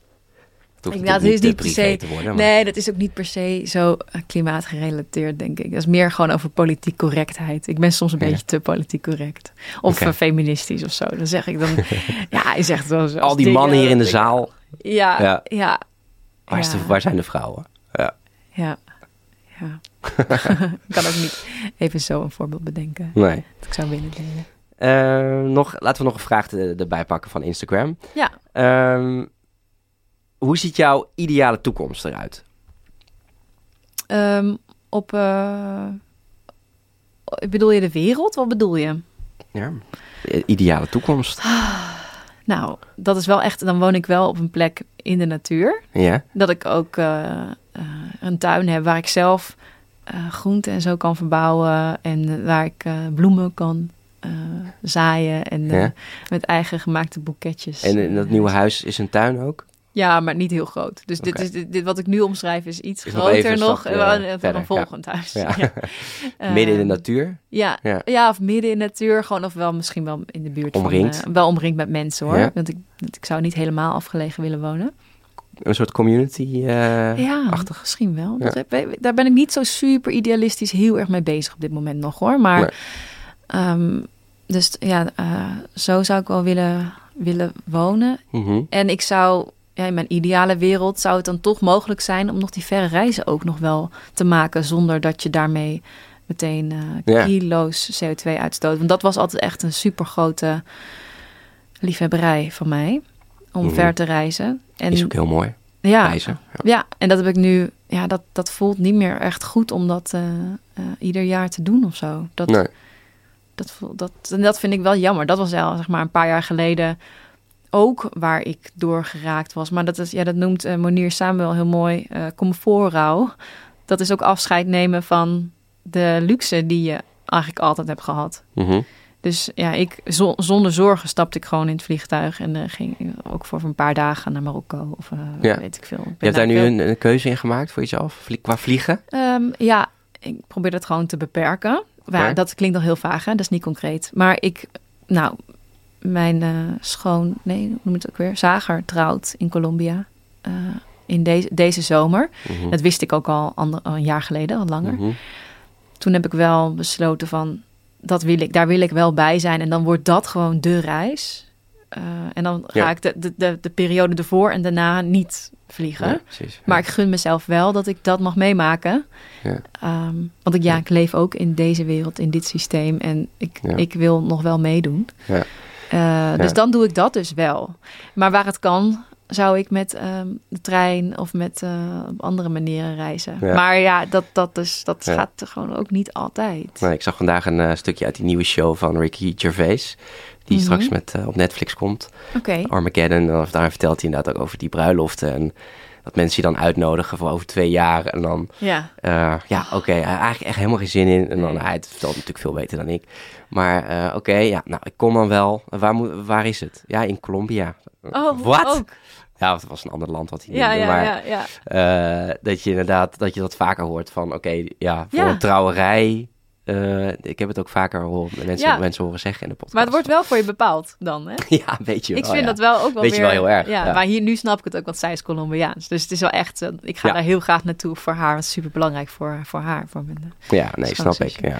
Ik- het is niet per se- te worden. maar- Nee, dat is ook niet per se zo klimaatgerelateerd, denk ik. Dat is meer gewoon over politiek correctheid. Ik ben soms een Ja. beetje te politiek correct. Of feministisch of zo. Dan zeg ik dan... ja, hij zegt wel zo. Al die mannen hier in de zaal, ja, ja. Waar, de- zijn de vrouwen? Ja. Ja. ja. ik kan ook niet even zo een voorbeeld bedenken. Nee. Dat ik zou willen delen. Eh, nog, laten we nog een vraag er- erbij pakken van Instagram. Ja. Ehm, hoe ziet jouw ideale toekomst eruit? Ehm, op... eh, bedoel je de wereld? Wat bedoel je? Ja. Ideale toekomst. Nou, dat is wel echt... Dan woon ik wel op een plek in de natuur. Ja. Dat ik ook eh, eh, een tuin heb waar ik zelf eh groenten en zo kan verbouwen. En waar ik bloemen kan zaaien. En Ja. met eigen gemaakte boeketjes. En in dat nieuwe huis is een tuin ook? Ja, maar niet heel groot. Dus dit, is, dit, dit wat ik nu omschrijf is iets Is groter nog. eh, wel- van verder, een volgend huis. Ja. Ja. Midden in de natuur? Ja, Ja. of midden in de natuur. Gewoon, of wel misschien wel in de buurt. Omringd? Van, eh, wel omringd met mensen hoor. Want ik, ik zou niet helemaal afgelegen willen wonen. Een soort community eh ja, achtig? misschien wel. Dat heb- daar ben ik niet zo super idealistisch heel erg mee bezig op dit moment nog hoor. Maar Nee. ehm, dus ja, eh, zo zou ik wel willen, willen wonen. Mhm. En ik zou, ja, in mijn ideale wereld zou het dan toch mogelijk zijn om nog die verre reizen ook nog wel te maken zonder dat je daarmee meteen Ja. kilo's CO2 uitstoot. Want dat was altijd echt een super grote liefhebberij van mij om Mhm. ver te reizen. En Is ook heel mooi. ja, Reizen. Ja. ja, en dat heb ik nu, ja, dat, dat voelt niet meer echt goed om dat eh, eh, ieder jaar te doen of zo. Dat, Nee. dat, dat, en dat vind ik wel jammer. Dat was al zeg maar een paar jaar geleden ook waar ik door geraakt was. Maar dat, is, ja, dat noemt eh, Monier Samuel heel mooi eh comfortrouw. Dat is ook afscheid nemen van de luxe die je eigenlijk altijd hebt gehad. Mhm. Dus ja, ik, zo- zonder zorgen stapte ik gewoon in het vliegtuig en eh, ging ook voor een paar dagen naar Marokko of Ja. weet ik veel. Ik ben Je hebt daar nu veel- een, een keuze in gemaakt voor jezelf? Vlie- qua vliegen? Ehm, ja, ik probeer dat gewoon te beperken. Maar dat klinkt al heel vaag, hè? dat is niet concreet. Maar ik, nou, mijn eh, schoon, nee, hoe noem het ook weer? Zager trouwt in Colombia eh, in deze, deze zomer. Mhm. Dat wist ik ook al, ander, al een jaar geleden, al langer. Mhm. Toen heb ik wel besloten van, dat wil ik, daar wil ik wel bij zijn. En dan wordt dat gewoon de reis. Eh, en dan ga Ja. ik de, de, de, de periode ervoor en daarna niet vliegen. Ja, precies. Maar ik gun mezelf wel dat ik dat mag meemaken. Ja. Ehm, want ik, ja, ik leef ook in deze wereld, in dit systeem. En ik, ik wil nog wel meedoen. Ja. Eh, Dus dan doe ik dat dus wel. Maar waar het kan, zou ik met ehm, de trein of met eh, op andere manieren reizen. Ja. Maar ja, dat, dat, is, dat Ja. gaat gewoon ook niet altijd. Nee, ik zag vandaag een eh, stukje uit die nieuwe show van Ricky Gervais. Die Mhm. straks met, op Netflix komt. Oké. Armageddon. Of daar vertelt hij inderdaad ook over die bruiloften. En dat mensen je dan uitnodigen voor over twee jaar. En dan, Ja. ja, oké, eigenlijk echt helemaal geen zin in. En dan, hij vertelt natuurlijk veel beter dan ik. Maar eh, oké, ja, nou, ik kom dan wel. Waar, moet, waar is het? Ja, in Colombia. Oh, Wat? Ja, het was een ander land wat hij Ja, noemde, ja, maar ja, ja. eh, dat je inderdaad dat je dat vaker hoort van oké, ja, voor Ja. een trouwerij Eh, ik heb het ook vaker horen, mensen, mensen horen zeggen in de podcast. Maar het wordt wel voor je bepaald dan, hè? Ja, weet je wel. Ik vind dat wel ook wel Weet je weer... wel heel erg, Ja, maar hier nu snap ik het ook, want zij is Colombiaans. Dus het is wel echt... eh, ik ga daar heel graag naartoe voor haar. Het is super belangrijk voor, voor haar. Voor mijn, Ja, nee, snap ik. Ja.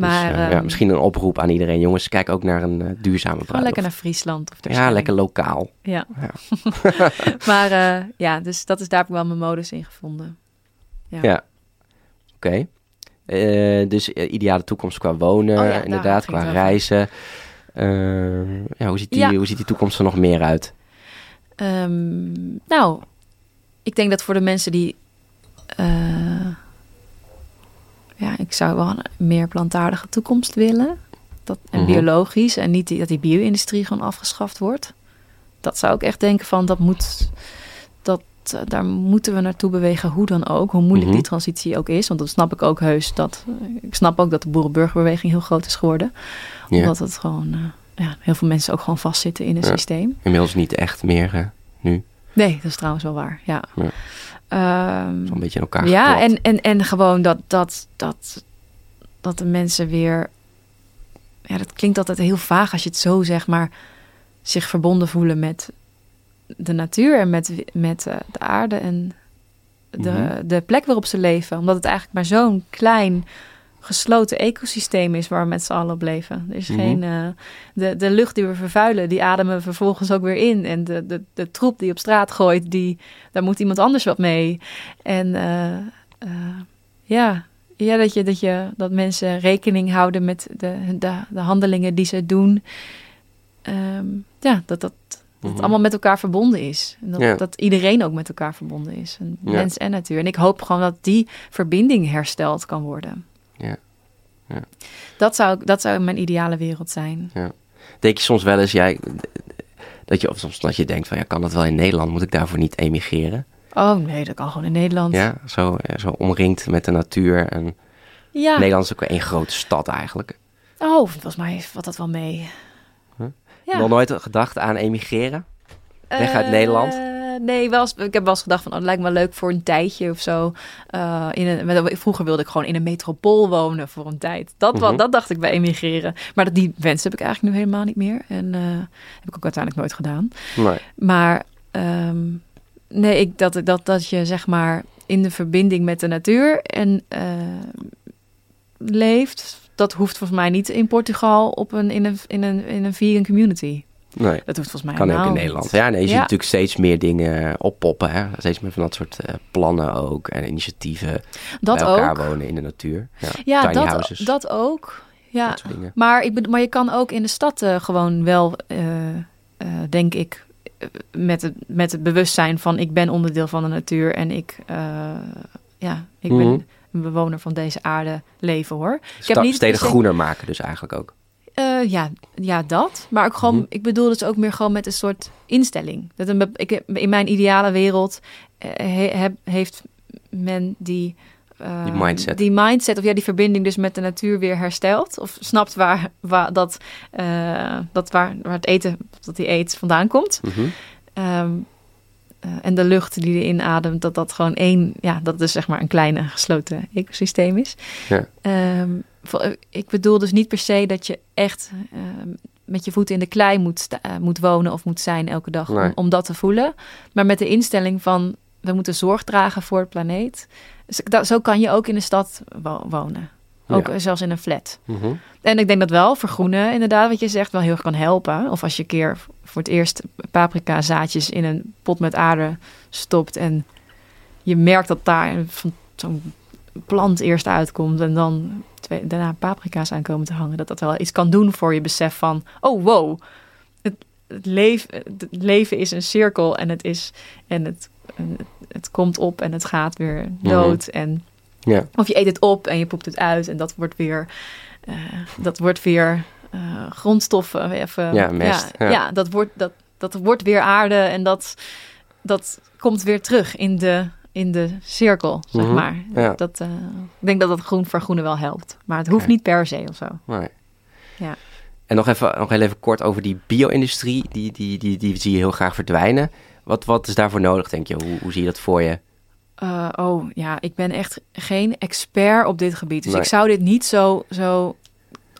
Maar dus, eh, ja, ehm, misschien een oproep aan iedereen. Jongens, kijk ook naar een eh, duurzame bruiloft. lekker naar Friesland. Of Ja, lekker lokaal. Ja. Ja. maar eh, ja, dus dat is, daar heb ik wel mijn modus in gevonden. Ja. Ja. Oké. Dus ideale toekomst qua wonen, Oh inderdaad, qua reizen. Eh, ja, hoe, ziet die, hoe ziet die toekomst er nog meer uit? Ehm, nou, ik denk dat voor de mensen die... eh, ja, ik zou wel een meer plantaardige toekomst willen. Dat, en Mhm. biologisch. En niet die, dat die bio-industrie gewoon afgeschaft wordt. Dat zou ik echt denken van, dat moet... Dat, eh, daar moeten we naartoe bewegen, hoe dan ook. Hoe moeilijk Mhm. die transitie ook is. Want dat snap ik ook heus. Dat, ik snap ook dat de boerenburgerbeweging heel groot is geworden. Omdat het gewoon... eh, ja, heel veel mensen ook gewoon vastzitten in een Ja. systeem. Inmiddels niet echt meer eh, nu. Nee, dat is trouwens wel waar. Ja. Ja. Ehm, Zo'n beetje in elkaar ja, geklapt. en, en, en gewoon dat, dat, dat, dat de mensen weer. Ja, dat klinkt altijd heel vaag als je het zo zegt, maar zich verbonden voelen met de natuur en met, met eh, de aarde en de, Mhm. de plek waarop ze leven. Omdat het eigenlijk maar zo'n klein gesloten ecosysteem is waar we met z'n allen op leven. Er is Mhm. geen, eh, de, de lucht die we vervuilen, die ademen we vervolgens ook weer in. En de, de, de troep die op straat gooit, die, daar moet iemand anders wat mee. En eh, eh, ja, ja dat, je, dat, je, dat mensen rekening houden met de, de, de handelingen die ze doen. Ehm, ja, dat, dat, dat Mhm. allemaal met elkaar verbonden is. En dat, Ja. dat iedereen ook met elkaar verbonden is. En Ja. Mens en natuur. En ik hoop gewoon dat die verbinding hersteld kan worden. Ja. Ja. Dat, zou, dat zou mijn ideale wereld zijn. Denk je soms wel eens, jij, dat je, of soms dat je denkt van, ja, kan dat wel in Nederland? Moet ik daarvoor niet emigreren? Oh nee, dat kan gewoon in Nederland. Ja, zo, eh, zo omringd met de natuur. En Ja. Nederland is ook één grote stad eigenlijk. Oh, volgens mij valt dat wel mee. Huh? Ja. Nog nooit gedacht aan emigreren? Weg uit Eh, Nederland? Nee, wel eens, ik heb wel eens gedacht van, oh, het lijkt me leuk voor een tijdje of zo. Eh, in een, vroeger wilde ik gewoon in een metropool wonen voor een tijd. Dat, Mhm. dat dacht ik bij emigreren. Maar dat, die wens heb ik eigenlijk nu helemaal niet meer. En eh, heb ik ook uiteindelijk nooit gedaan. Nee. Maar ehm, nee, ik, dat, dat, dat je zeg maar in de verbinding met de natuur en eh, leeft, dat hoeft volgens mij niet in Portugal op een, in, een, in, een, in een vegan community. Nee. Dat hoeft volgens mij Kan ook in Nederland. Ja, nee, je ziet natuurlijk steeds meer dingen oppoppen. Hè? Steeds meer van dat soort eh, plannen ook. En initiatieven. Dat bij elkaar ook. wonen in de natuur. Ja, Ja, tiny dat, houses. dat ook. Ja, Dat maar, ik maar je kan ook in de stad eh, gewoon wel, eh, denk ik, met het, met het bewustzijn van ik ben onderdeel van de natuur en ik, ja, ik Mhm. ben een bewoner van deze aarde leven hoor. Sta- niet steden groener maken dus eigenlijk ook. Eh, ja, ja, dat. Maar ook gewoon, Mhm. ik bedoel dus ook meer gewoon met een soort instelling. Dat een, ik, in mijn ideale wereld eh, he- heeft men die, eh, Die mindset. die mindset, of ja, die verbinding dus met de natuur weer hersteld. Of snapt waar, waar, dat, dat waar, waar het eten, dat die eet vandaan komt. Mhm. Ehm, eh, en de lucht die je inademt, dat dat gewoon één, ja, dat dus zeg maar een kleine gesloten ecosysteem is. Ja. Ehm, ik bedoel dus niet per se dat je echt ehm, met je voeten in de klei moet, eh, moet wonen of moet zijn elke dag Nee. om, om dat te voelen. Maar met de instelling van we moeten zorg dragen voor het planeet. Dus dat, zo kan je ook in de stad wo- wonen. Ook Ja. eh, zelfs in een flat. Mhm. En ik denk dat wel vergroenen, inderdaad, wat je zegt, wel heel erg kan helpen. Of als je een keer voor het eerst paprika zaadjes in een pot met aarde stopt en je merkt dat daar van zo'n plant eerst uitkomt en dan twee, daarna paprika's aankomen te hangen, dat dat wel iets kan doen voor je besef van, oh wow, het, het, leven, het leven is een cirkel en het is en het, het, komt op en het gaat weer dood en Ja. of je eet het op en je poept het uit en dat wordt weer, eh, dat wordt weer eh, grondstoffen. Even, Ja, mest, Ja, ja. ja, dat, wordt, dat, dat wordt weer aarde en dat, dat komt weer terug in de, in de cirkel, zeg Mhm, maar. ja. Dat, eh, ik denk dat dat groen vergroenen wel helpt. Maar het hoeft niet per se of zo. Nee. Ja. En nog even, nog heel even kort over die bio-industrie. Die, die, die, die zie je heel graag verdwijnen. Wat, wat is daarvoor nodig, denk je? Hoe, hoe zie je dat voor je? Eh, oh ja, ik ben echt geen expert op dit gebied. Dus Nee. ik zou dit niet zo, zo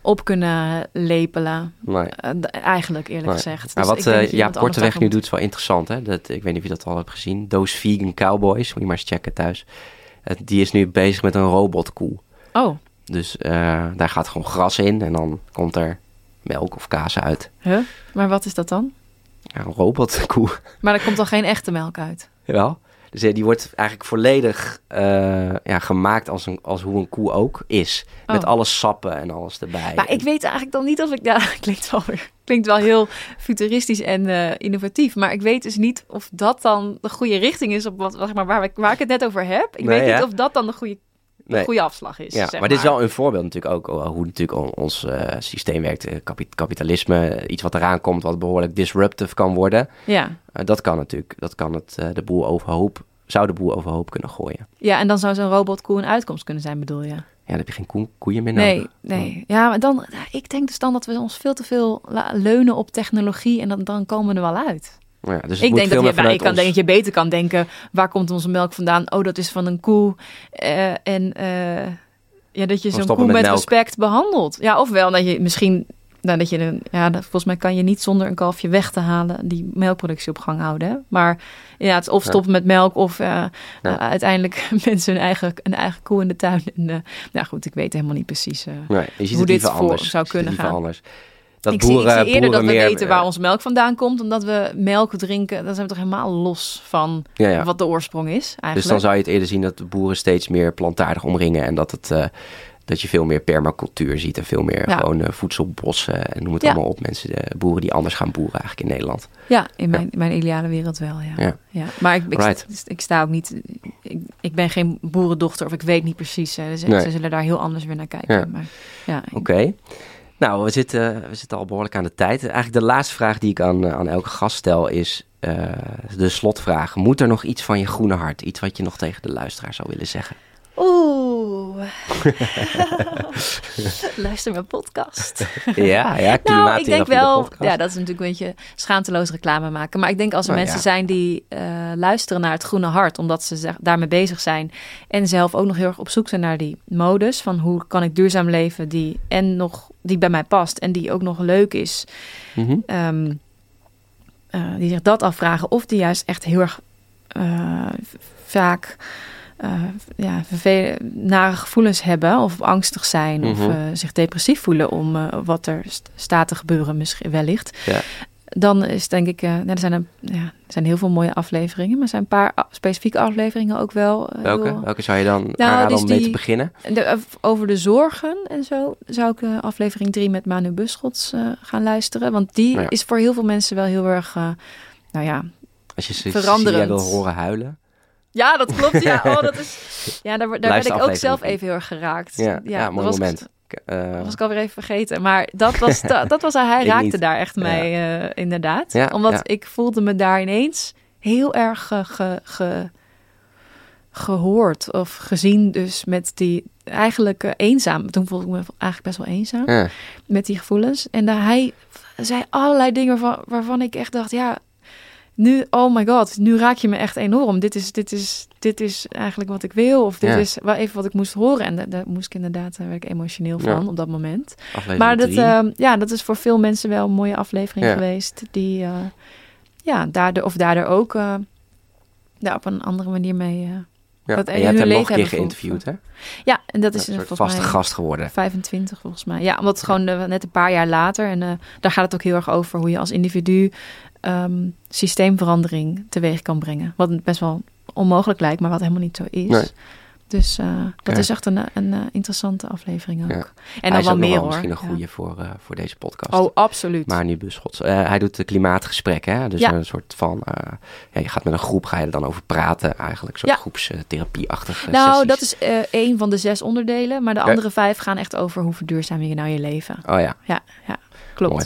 op kunnen lepelen. Nee. Eh, eigenlijk, eerlijk Nee. gezegd. Maar Dus wat je Jaap Korteweg nu doet is wel interessant. Hè? Dat, ik weet niet of je dat al hebt gezien. Those Vegan Cowboys, moet je maar eens checken thuis. Die is nu bezig met een robotkoe. Oh, Dus eh, daar gaat gewoon gras in en dan komt er melk of kaas uit. huh? maar wat is dat dan? Ja, een robotkoe. Maar er komt dan geen echte melk uit. Jawel. Dus eh, die wordt eigenlijk volledig eh, ja, gemaakt als, een, als hoe een koe ook is. Met Oh. alle sappen en alles erbij. Maar ik weet eigenlijk dan niet of ik... Ja, klinkt wel, weer, klinkt wel heel futuristisch en eh, innovatief. Maar ik weet dus niet of dat dan de goede richting is... op wat, zeg maar, waar, ik, waar ik het net over heb. Ik Nee, weet niet of dat dan de goede, Nee. goede afslag is. Ja, zeg maar dit is wel een voorbeeld natuurlijk ook oh, hoe natuurlijk on- ons eh, systeem werkt. Eh, kapi- kapitalisme, iets wat eraan komt wat behoorlijk disruptive kan worden. Ja. Eh, dat kan natuurlijk. Dat kan het de boel overhoop, zou de boel overhoop kunnen gooien. ja, en dan zou zo'n robotkoe een uitkomst kunnen zijn, bedoel je? Ja, dan heb je geen koe- koeien meer Nee, nodig. nee. Ja, maar dan, ik denk dus dan dat we ons veel te veel leunen op technologie en dan, dan komen we er wel uit. Ja, dus ik denk dat je, bij- ik kan, ons- denk dat je beter kan denken, waar komt onze melk vandaan? Oh, dat is van een koe. Eh, en eh, ja, dat je zo'n koe met respect behandelt. Ja, ofwel dat je misschien, nou, dat je een, ja, dat, volgens mij kan je niet zonder een kalfje weg te halen die melkproductie op gang houden. Hè? Maar ja, het of Ja. stoppen met melk of eh, Ja. uiteindelijk mensen hun eigen, een eigen koe in de tuin. En, nou goed, ik weet helemaal niet precies. Nee, je ziet hoe het dit voor anders. zou kunnen gaan. anders. Dat ik, zie, boeren, ik zie eerder dat we meer, weten waar eh, onze melk vandaan komt, omdat we melk drinken. Dan zijn we toch helemaal los van ja, ja. wat de oorsprong is eigenlijk. Dus dan zou je het eerder zien dat de boeren steeds meer plantaardig omringen en dat het... eh, dat je veel meer permacultuur ziet en veel meer Ja. gewoon eh, voedselbossen en noem het allemaal op. Mensen, eh, boeren die anders gaan boeren eigenlijk in Nederland. Ja, in mijn, mijn ideale wereld wel, ja. Ja. Maar ik, ik, Right. ik sta ook niet... Ik, ik ben geen boerendochter of ik weet niet precies. Ze, Nee. ze zullen daar heel anders weer naar kijken. Ja. Maar, ja, ik- Oké. Nou, we zitten, we zitten al behoorlijk aan de tijd. Eigenlijk de laatste vraag die ik aan, eh, aan elke gast stel is eh, de slotvraag. Moet er nog iets van je groene hart, iets wat je nog tegen de luisteraar zou willen zeggen? Oeh. Luister mijn podcast. ja, ja, Nou, ik denk de wel, ja, dat is natuurlijk een beetje schaamteloos reclame maken. Maar ik denk als er Nou, mensen ja. zijn die eh, luisteren naar het groene hart, omdat ze daarmee bezig zijn en zelf ook nog heel erg op zoek zijn naar die modus van hoe kan ik duurzaam leven die en nog die bij mij past en die ook nog leuk is, Mhm. ehm, eh, die zich dat afvragen of die juist echt heel erg eh, vaak eh, ja, nare gevoelens hebben of angstig zijn of Mhm. eh, zich depressief voelen om eh, wat er st- staat te gebeuren misschien wellicht. Ja. Dan is denk ik, nou, er, zijn een, ja, er zijn heel veel mooie afleveringen, maar er zijn een paar specifieke afleveringen ook wel. Welke? heel- Welke zou je dan Nou, aanraden dus om mee te beginnen? de, over de zorgen en zo zou ik aflevering 3 met Manu Buschots gaan luisteren. Want die Ja. is voor heel veel mensen wel heel erg, nou ja, Als je Cecilia veranderend. wil horen huilen. Ja, dat klopt. Ja, oh, dat is... ja daar, daar werd Luister ik ook zelf even heel erg geraakt. Ja, ja, mooi was, moment. Ik, eh, Dat was ik alweer even vergeten. Maar dat was, dat, dat was hij raakte niet. daar echt mee, eh, inderdaad. Ja, Omdat ja. ik voelde me daar ineens heel erg ge, ge- gehoord of gezien. Dus met die eigenlijk eh, eenzaam. Toen voelde ik me eigenlijk best wel eenzaam ja. met die gevoelens. En daar hij zei allerlei dingen waarvan, waarvan ik echt dacht, ja, nu, oh my god, nu raak je me echt enorm. Dit is, dit is, dit is eigenlijk wat ik wil. Of dit Ja. is wel even wat ik moest horen. En daar, daar moest ik inderdaad, daar werd ik emotioneel van Ja. op dat moment. Aflevering maar dat, drie. eh, ja, dat is voor veel mensen wel een mooie aflevering Ja. geweest. Die, eh, ja, daardoor, of daardoor ook eh, daar op een andere manier mee... ja. wat En je hebt hem nog een keer geïnterviewd, hè? ja, en dat is een soort vaste mij... gast geworden. 25 volgens mij. Ja, omdat het gewoon eh, net een paar jaar later. En eh, daar gaat het ook heel erg over hoe je als individu ehm, systeemverandering teweeg kan brengen. Wat best wel onmogelijk lijkt, maar wat helemaal niet zo is. Nee. Dus eh, dat is echt een, een, eh, interessante aflevering ook. Ja. En dan is wel meer wel hoor. misschien een Ja. goede voor, eh, voor deze podcast. Oh, absoluut. Maar nu Buschots. Eh, hij doet de klimaatgesprekken, hè? Dus Ja. een soort van... eh, ja, je gaat met een groep, ga je er dan over praten eigenlijk. Een soort Ja. groepstherapie-achtige nou, sessies. dat is eh één van de zes onderdelen. Maar de andere vijf gaan echt over hoe verduurzaam je nou je leven. Oh ja, Ja, ja klopt. Mooi.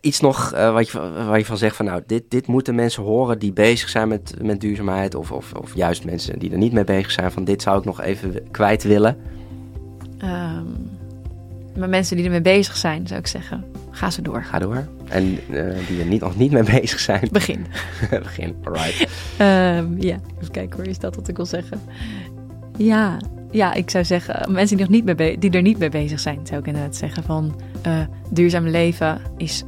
Iets nog eh, wat je, waar je van zegt van... nou, dit, dit moeten mensen horen die bezig zijn met, met duurzaamheid... Of, of, of juist mensen die er niet mee bezig zijn... van dit zou ik nog even kwijt willen. Ehm, maar mensen die ermee bezig zijn, zou ik zeggen. ga ze door. Ga door. En eh, die er niet, nog niet mee bezig zijn. Begin. Begin, alright. Ehm, ja, even kijken hoor, is dat wat ik wil zeggen? Ja, ja ik zou zeggen, mensen die, nog niet mee die er niet mee bezig zijn, zou ik inderdaad zeggen van eh, duurzaam leven is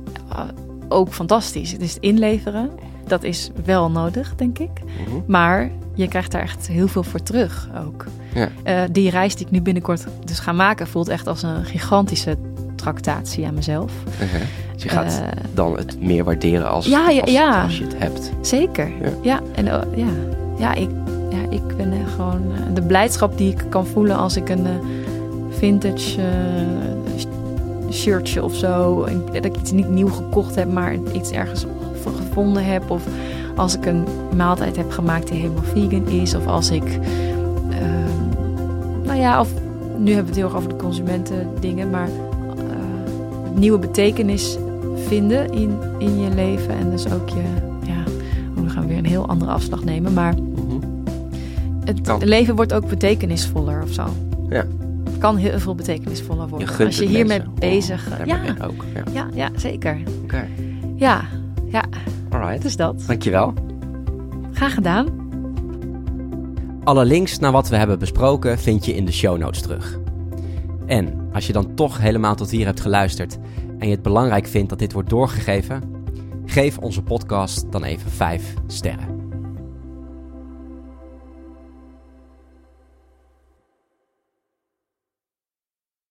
ook fantastisch. Het is het inleveren, dat is wel nodig, denk ik. Mhm. Maar je krijgt daar echt heel veel voor terug ook. Ja. Eh, die reis die ik nu binnenkort dus ga maken, voelt echt als een gigantische tractatie aan mezelf. Uh-huh. Dus je gaat Eh, dan het meer waarderen als, Ja, ja, als, ja. als je het hebt. Zeker. Ja. En uh, ja, ja, ik, ja, ik ben gewoon de blijdschap die ik kan voelen als ik een vintage shirtje of zo, dat ik iets niet nieuw gekocht heb, maar iets ergens gevonden heb, of als ik een maaltijd heb gemaakt die helemaal vegan is, of als ik, ehm, nou ja, of nu hebben we het heel erg over de consumenten dingen, maar nieuwe betekenis vinden in, in je leven. En dus ook je, ja, oh, we gaan weer een heel andere afslag nemen, maar Mhm. het leven wordt ook betekenisvoller of zo. Kan heel veel betekenisvoller worden. Als je hiermee mensen bezig... daarmee Ja, ook. Ja. ja, ja, zeker. Oké, Ja, ja, alright. dus dat. Dankjewel. Graag gedaan. Alle links naar wat we hebben besproken vind je in de show notes terug. En als je dan toch helemaal tot hier hebt geluisterd en je het belangrijk vindt dat dit wordt doorgegeven, geef onze podcast dan even 5 sterren.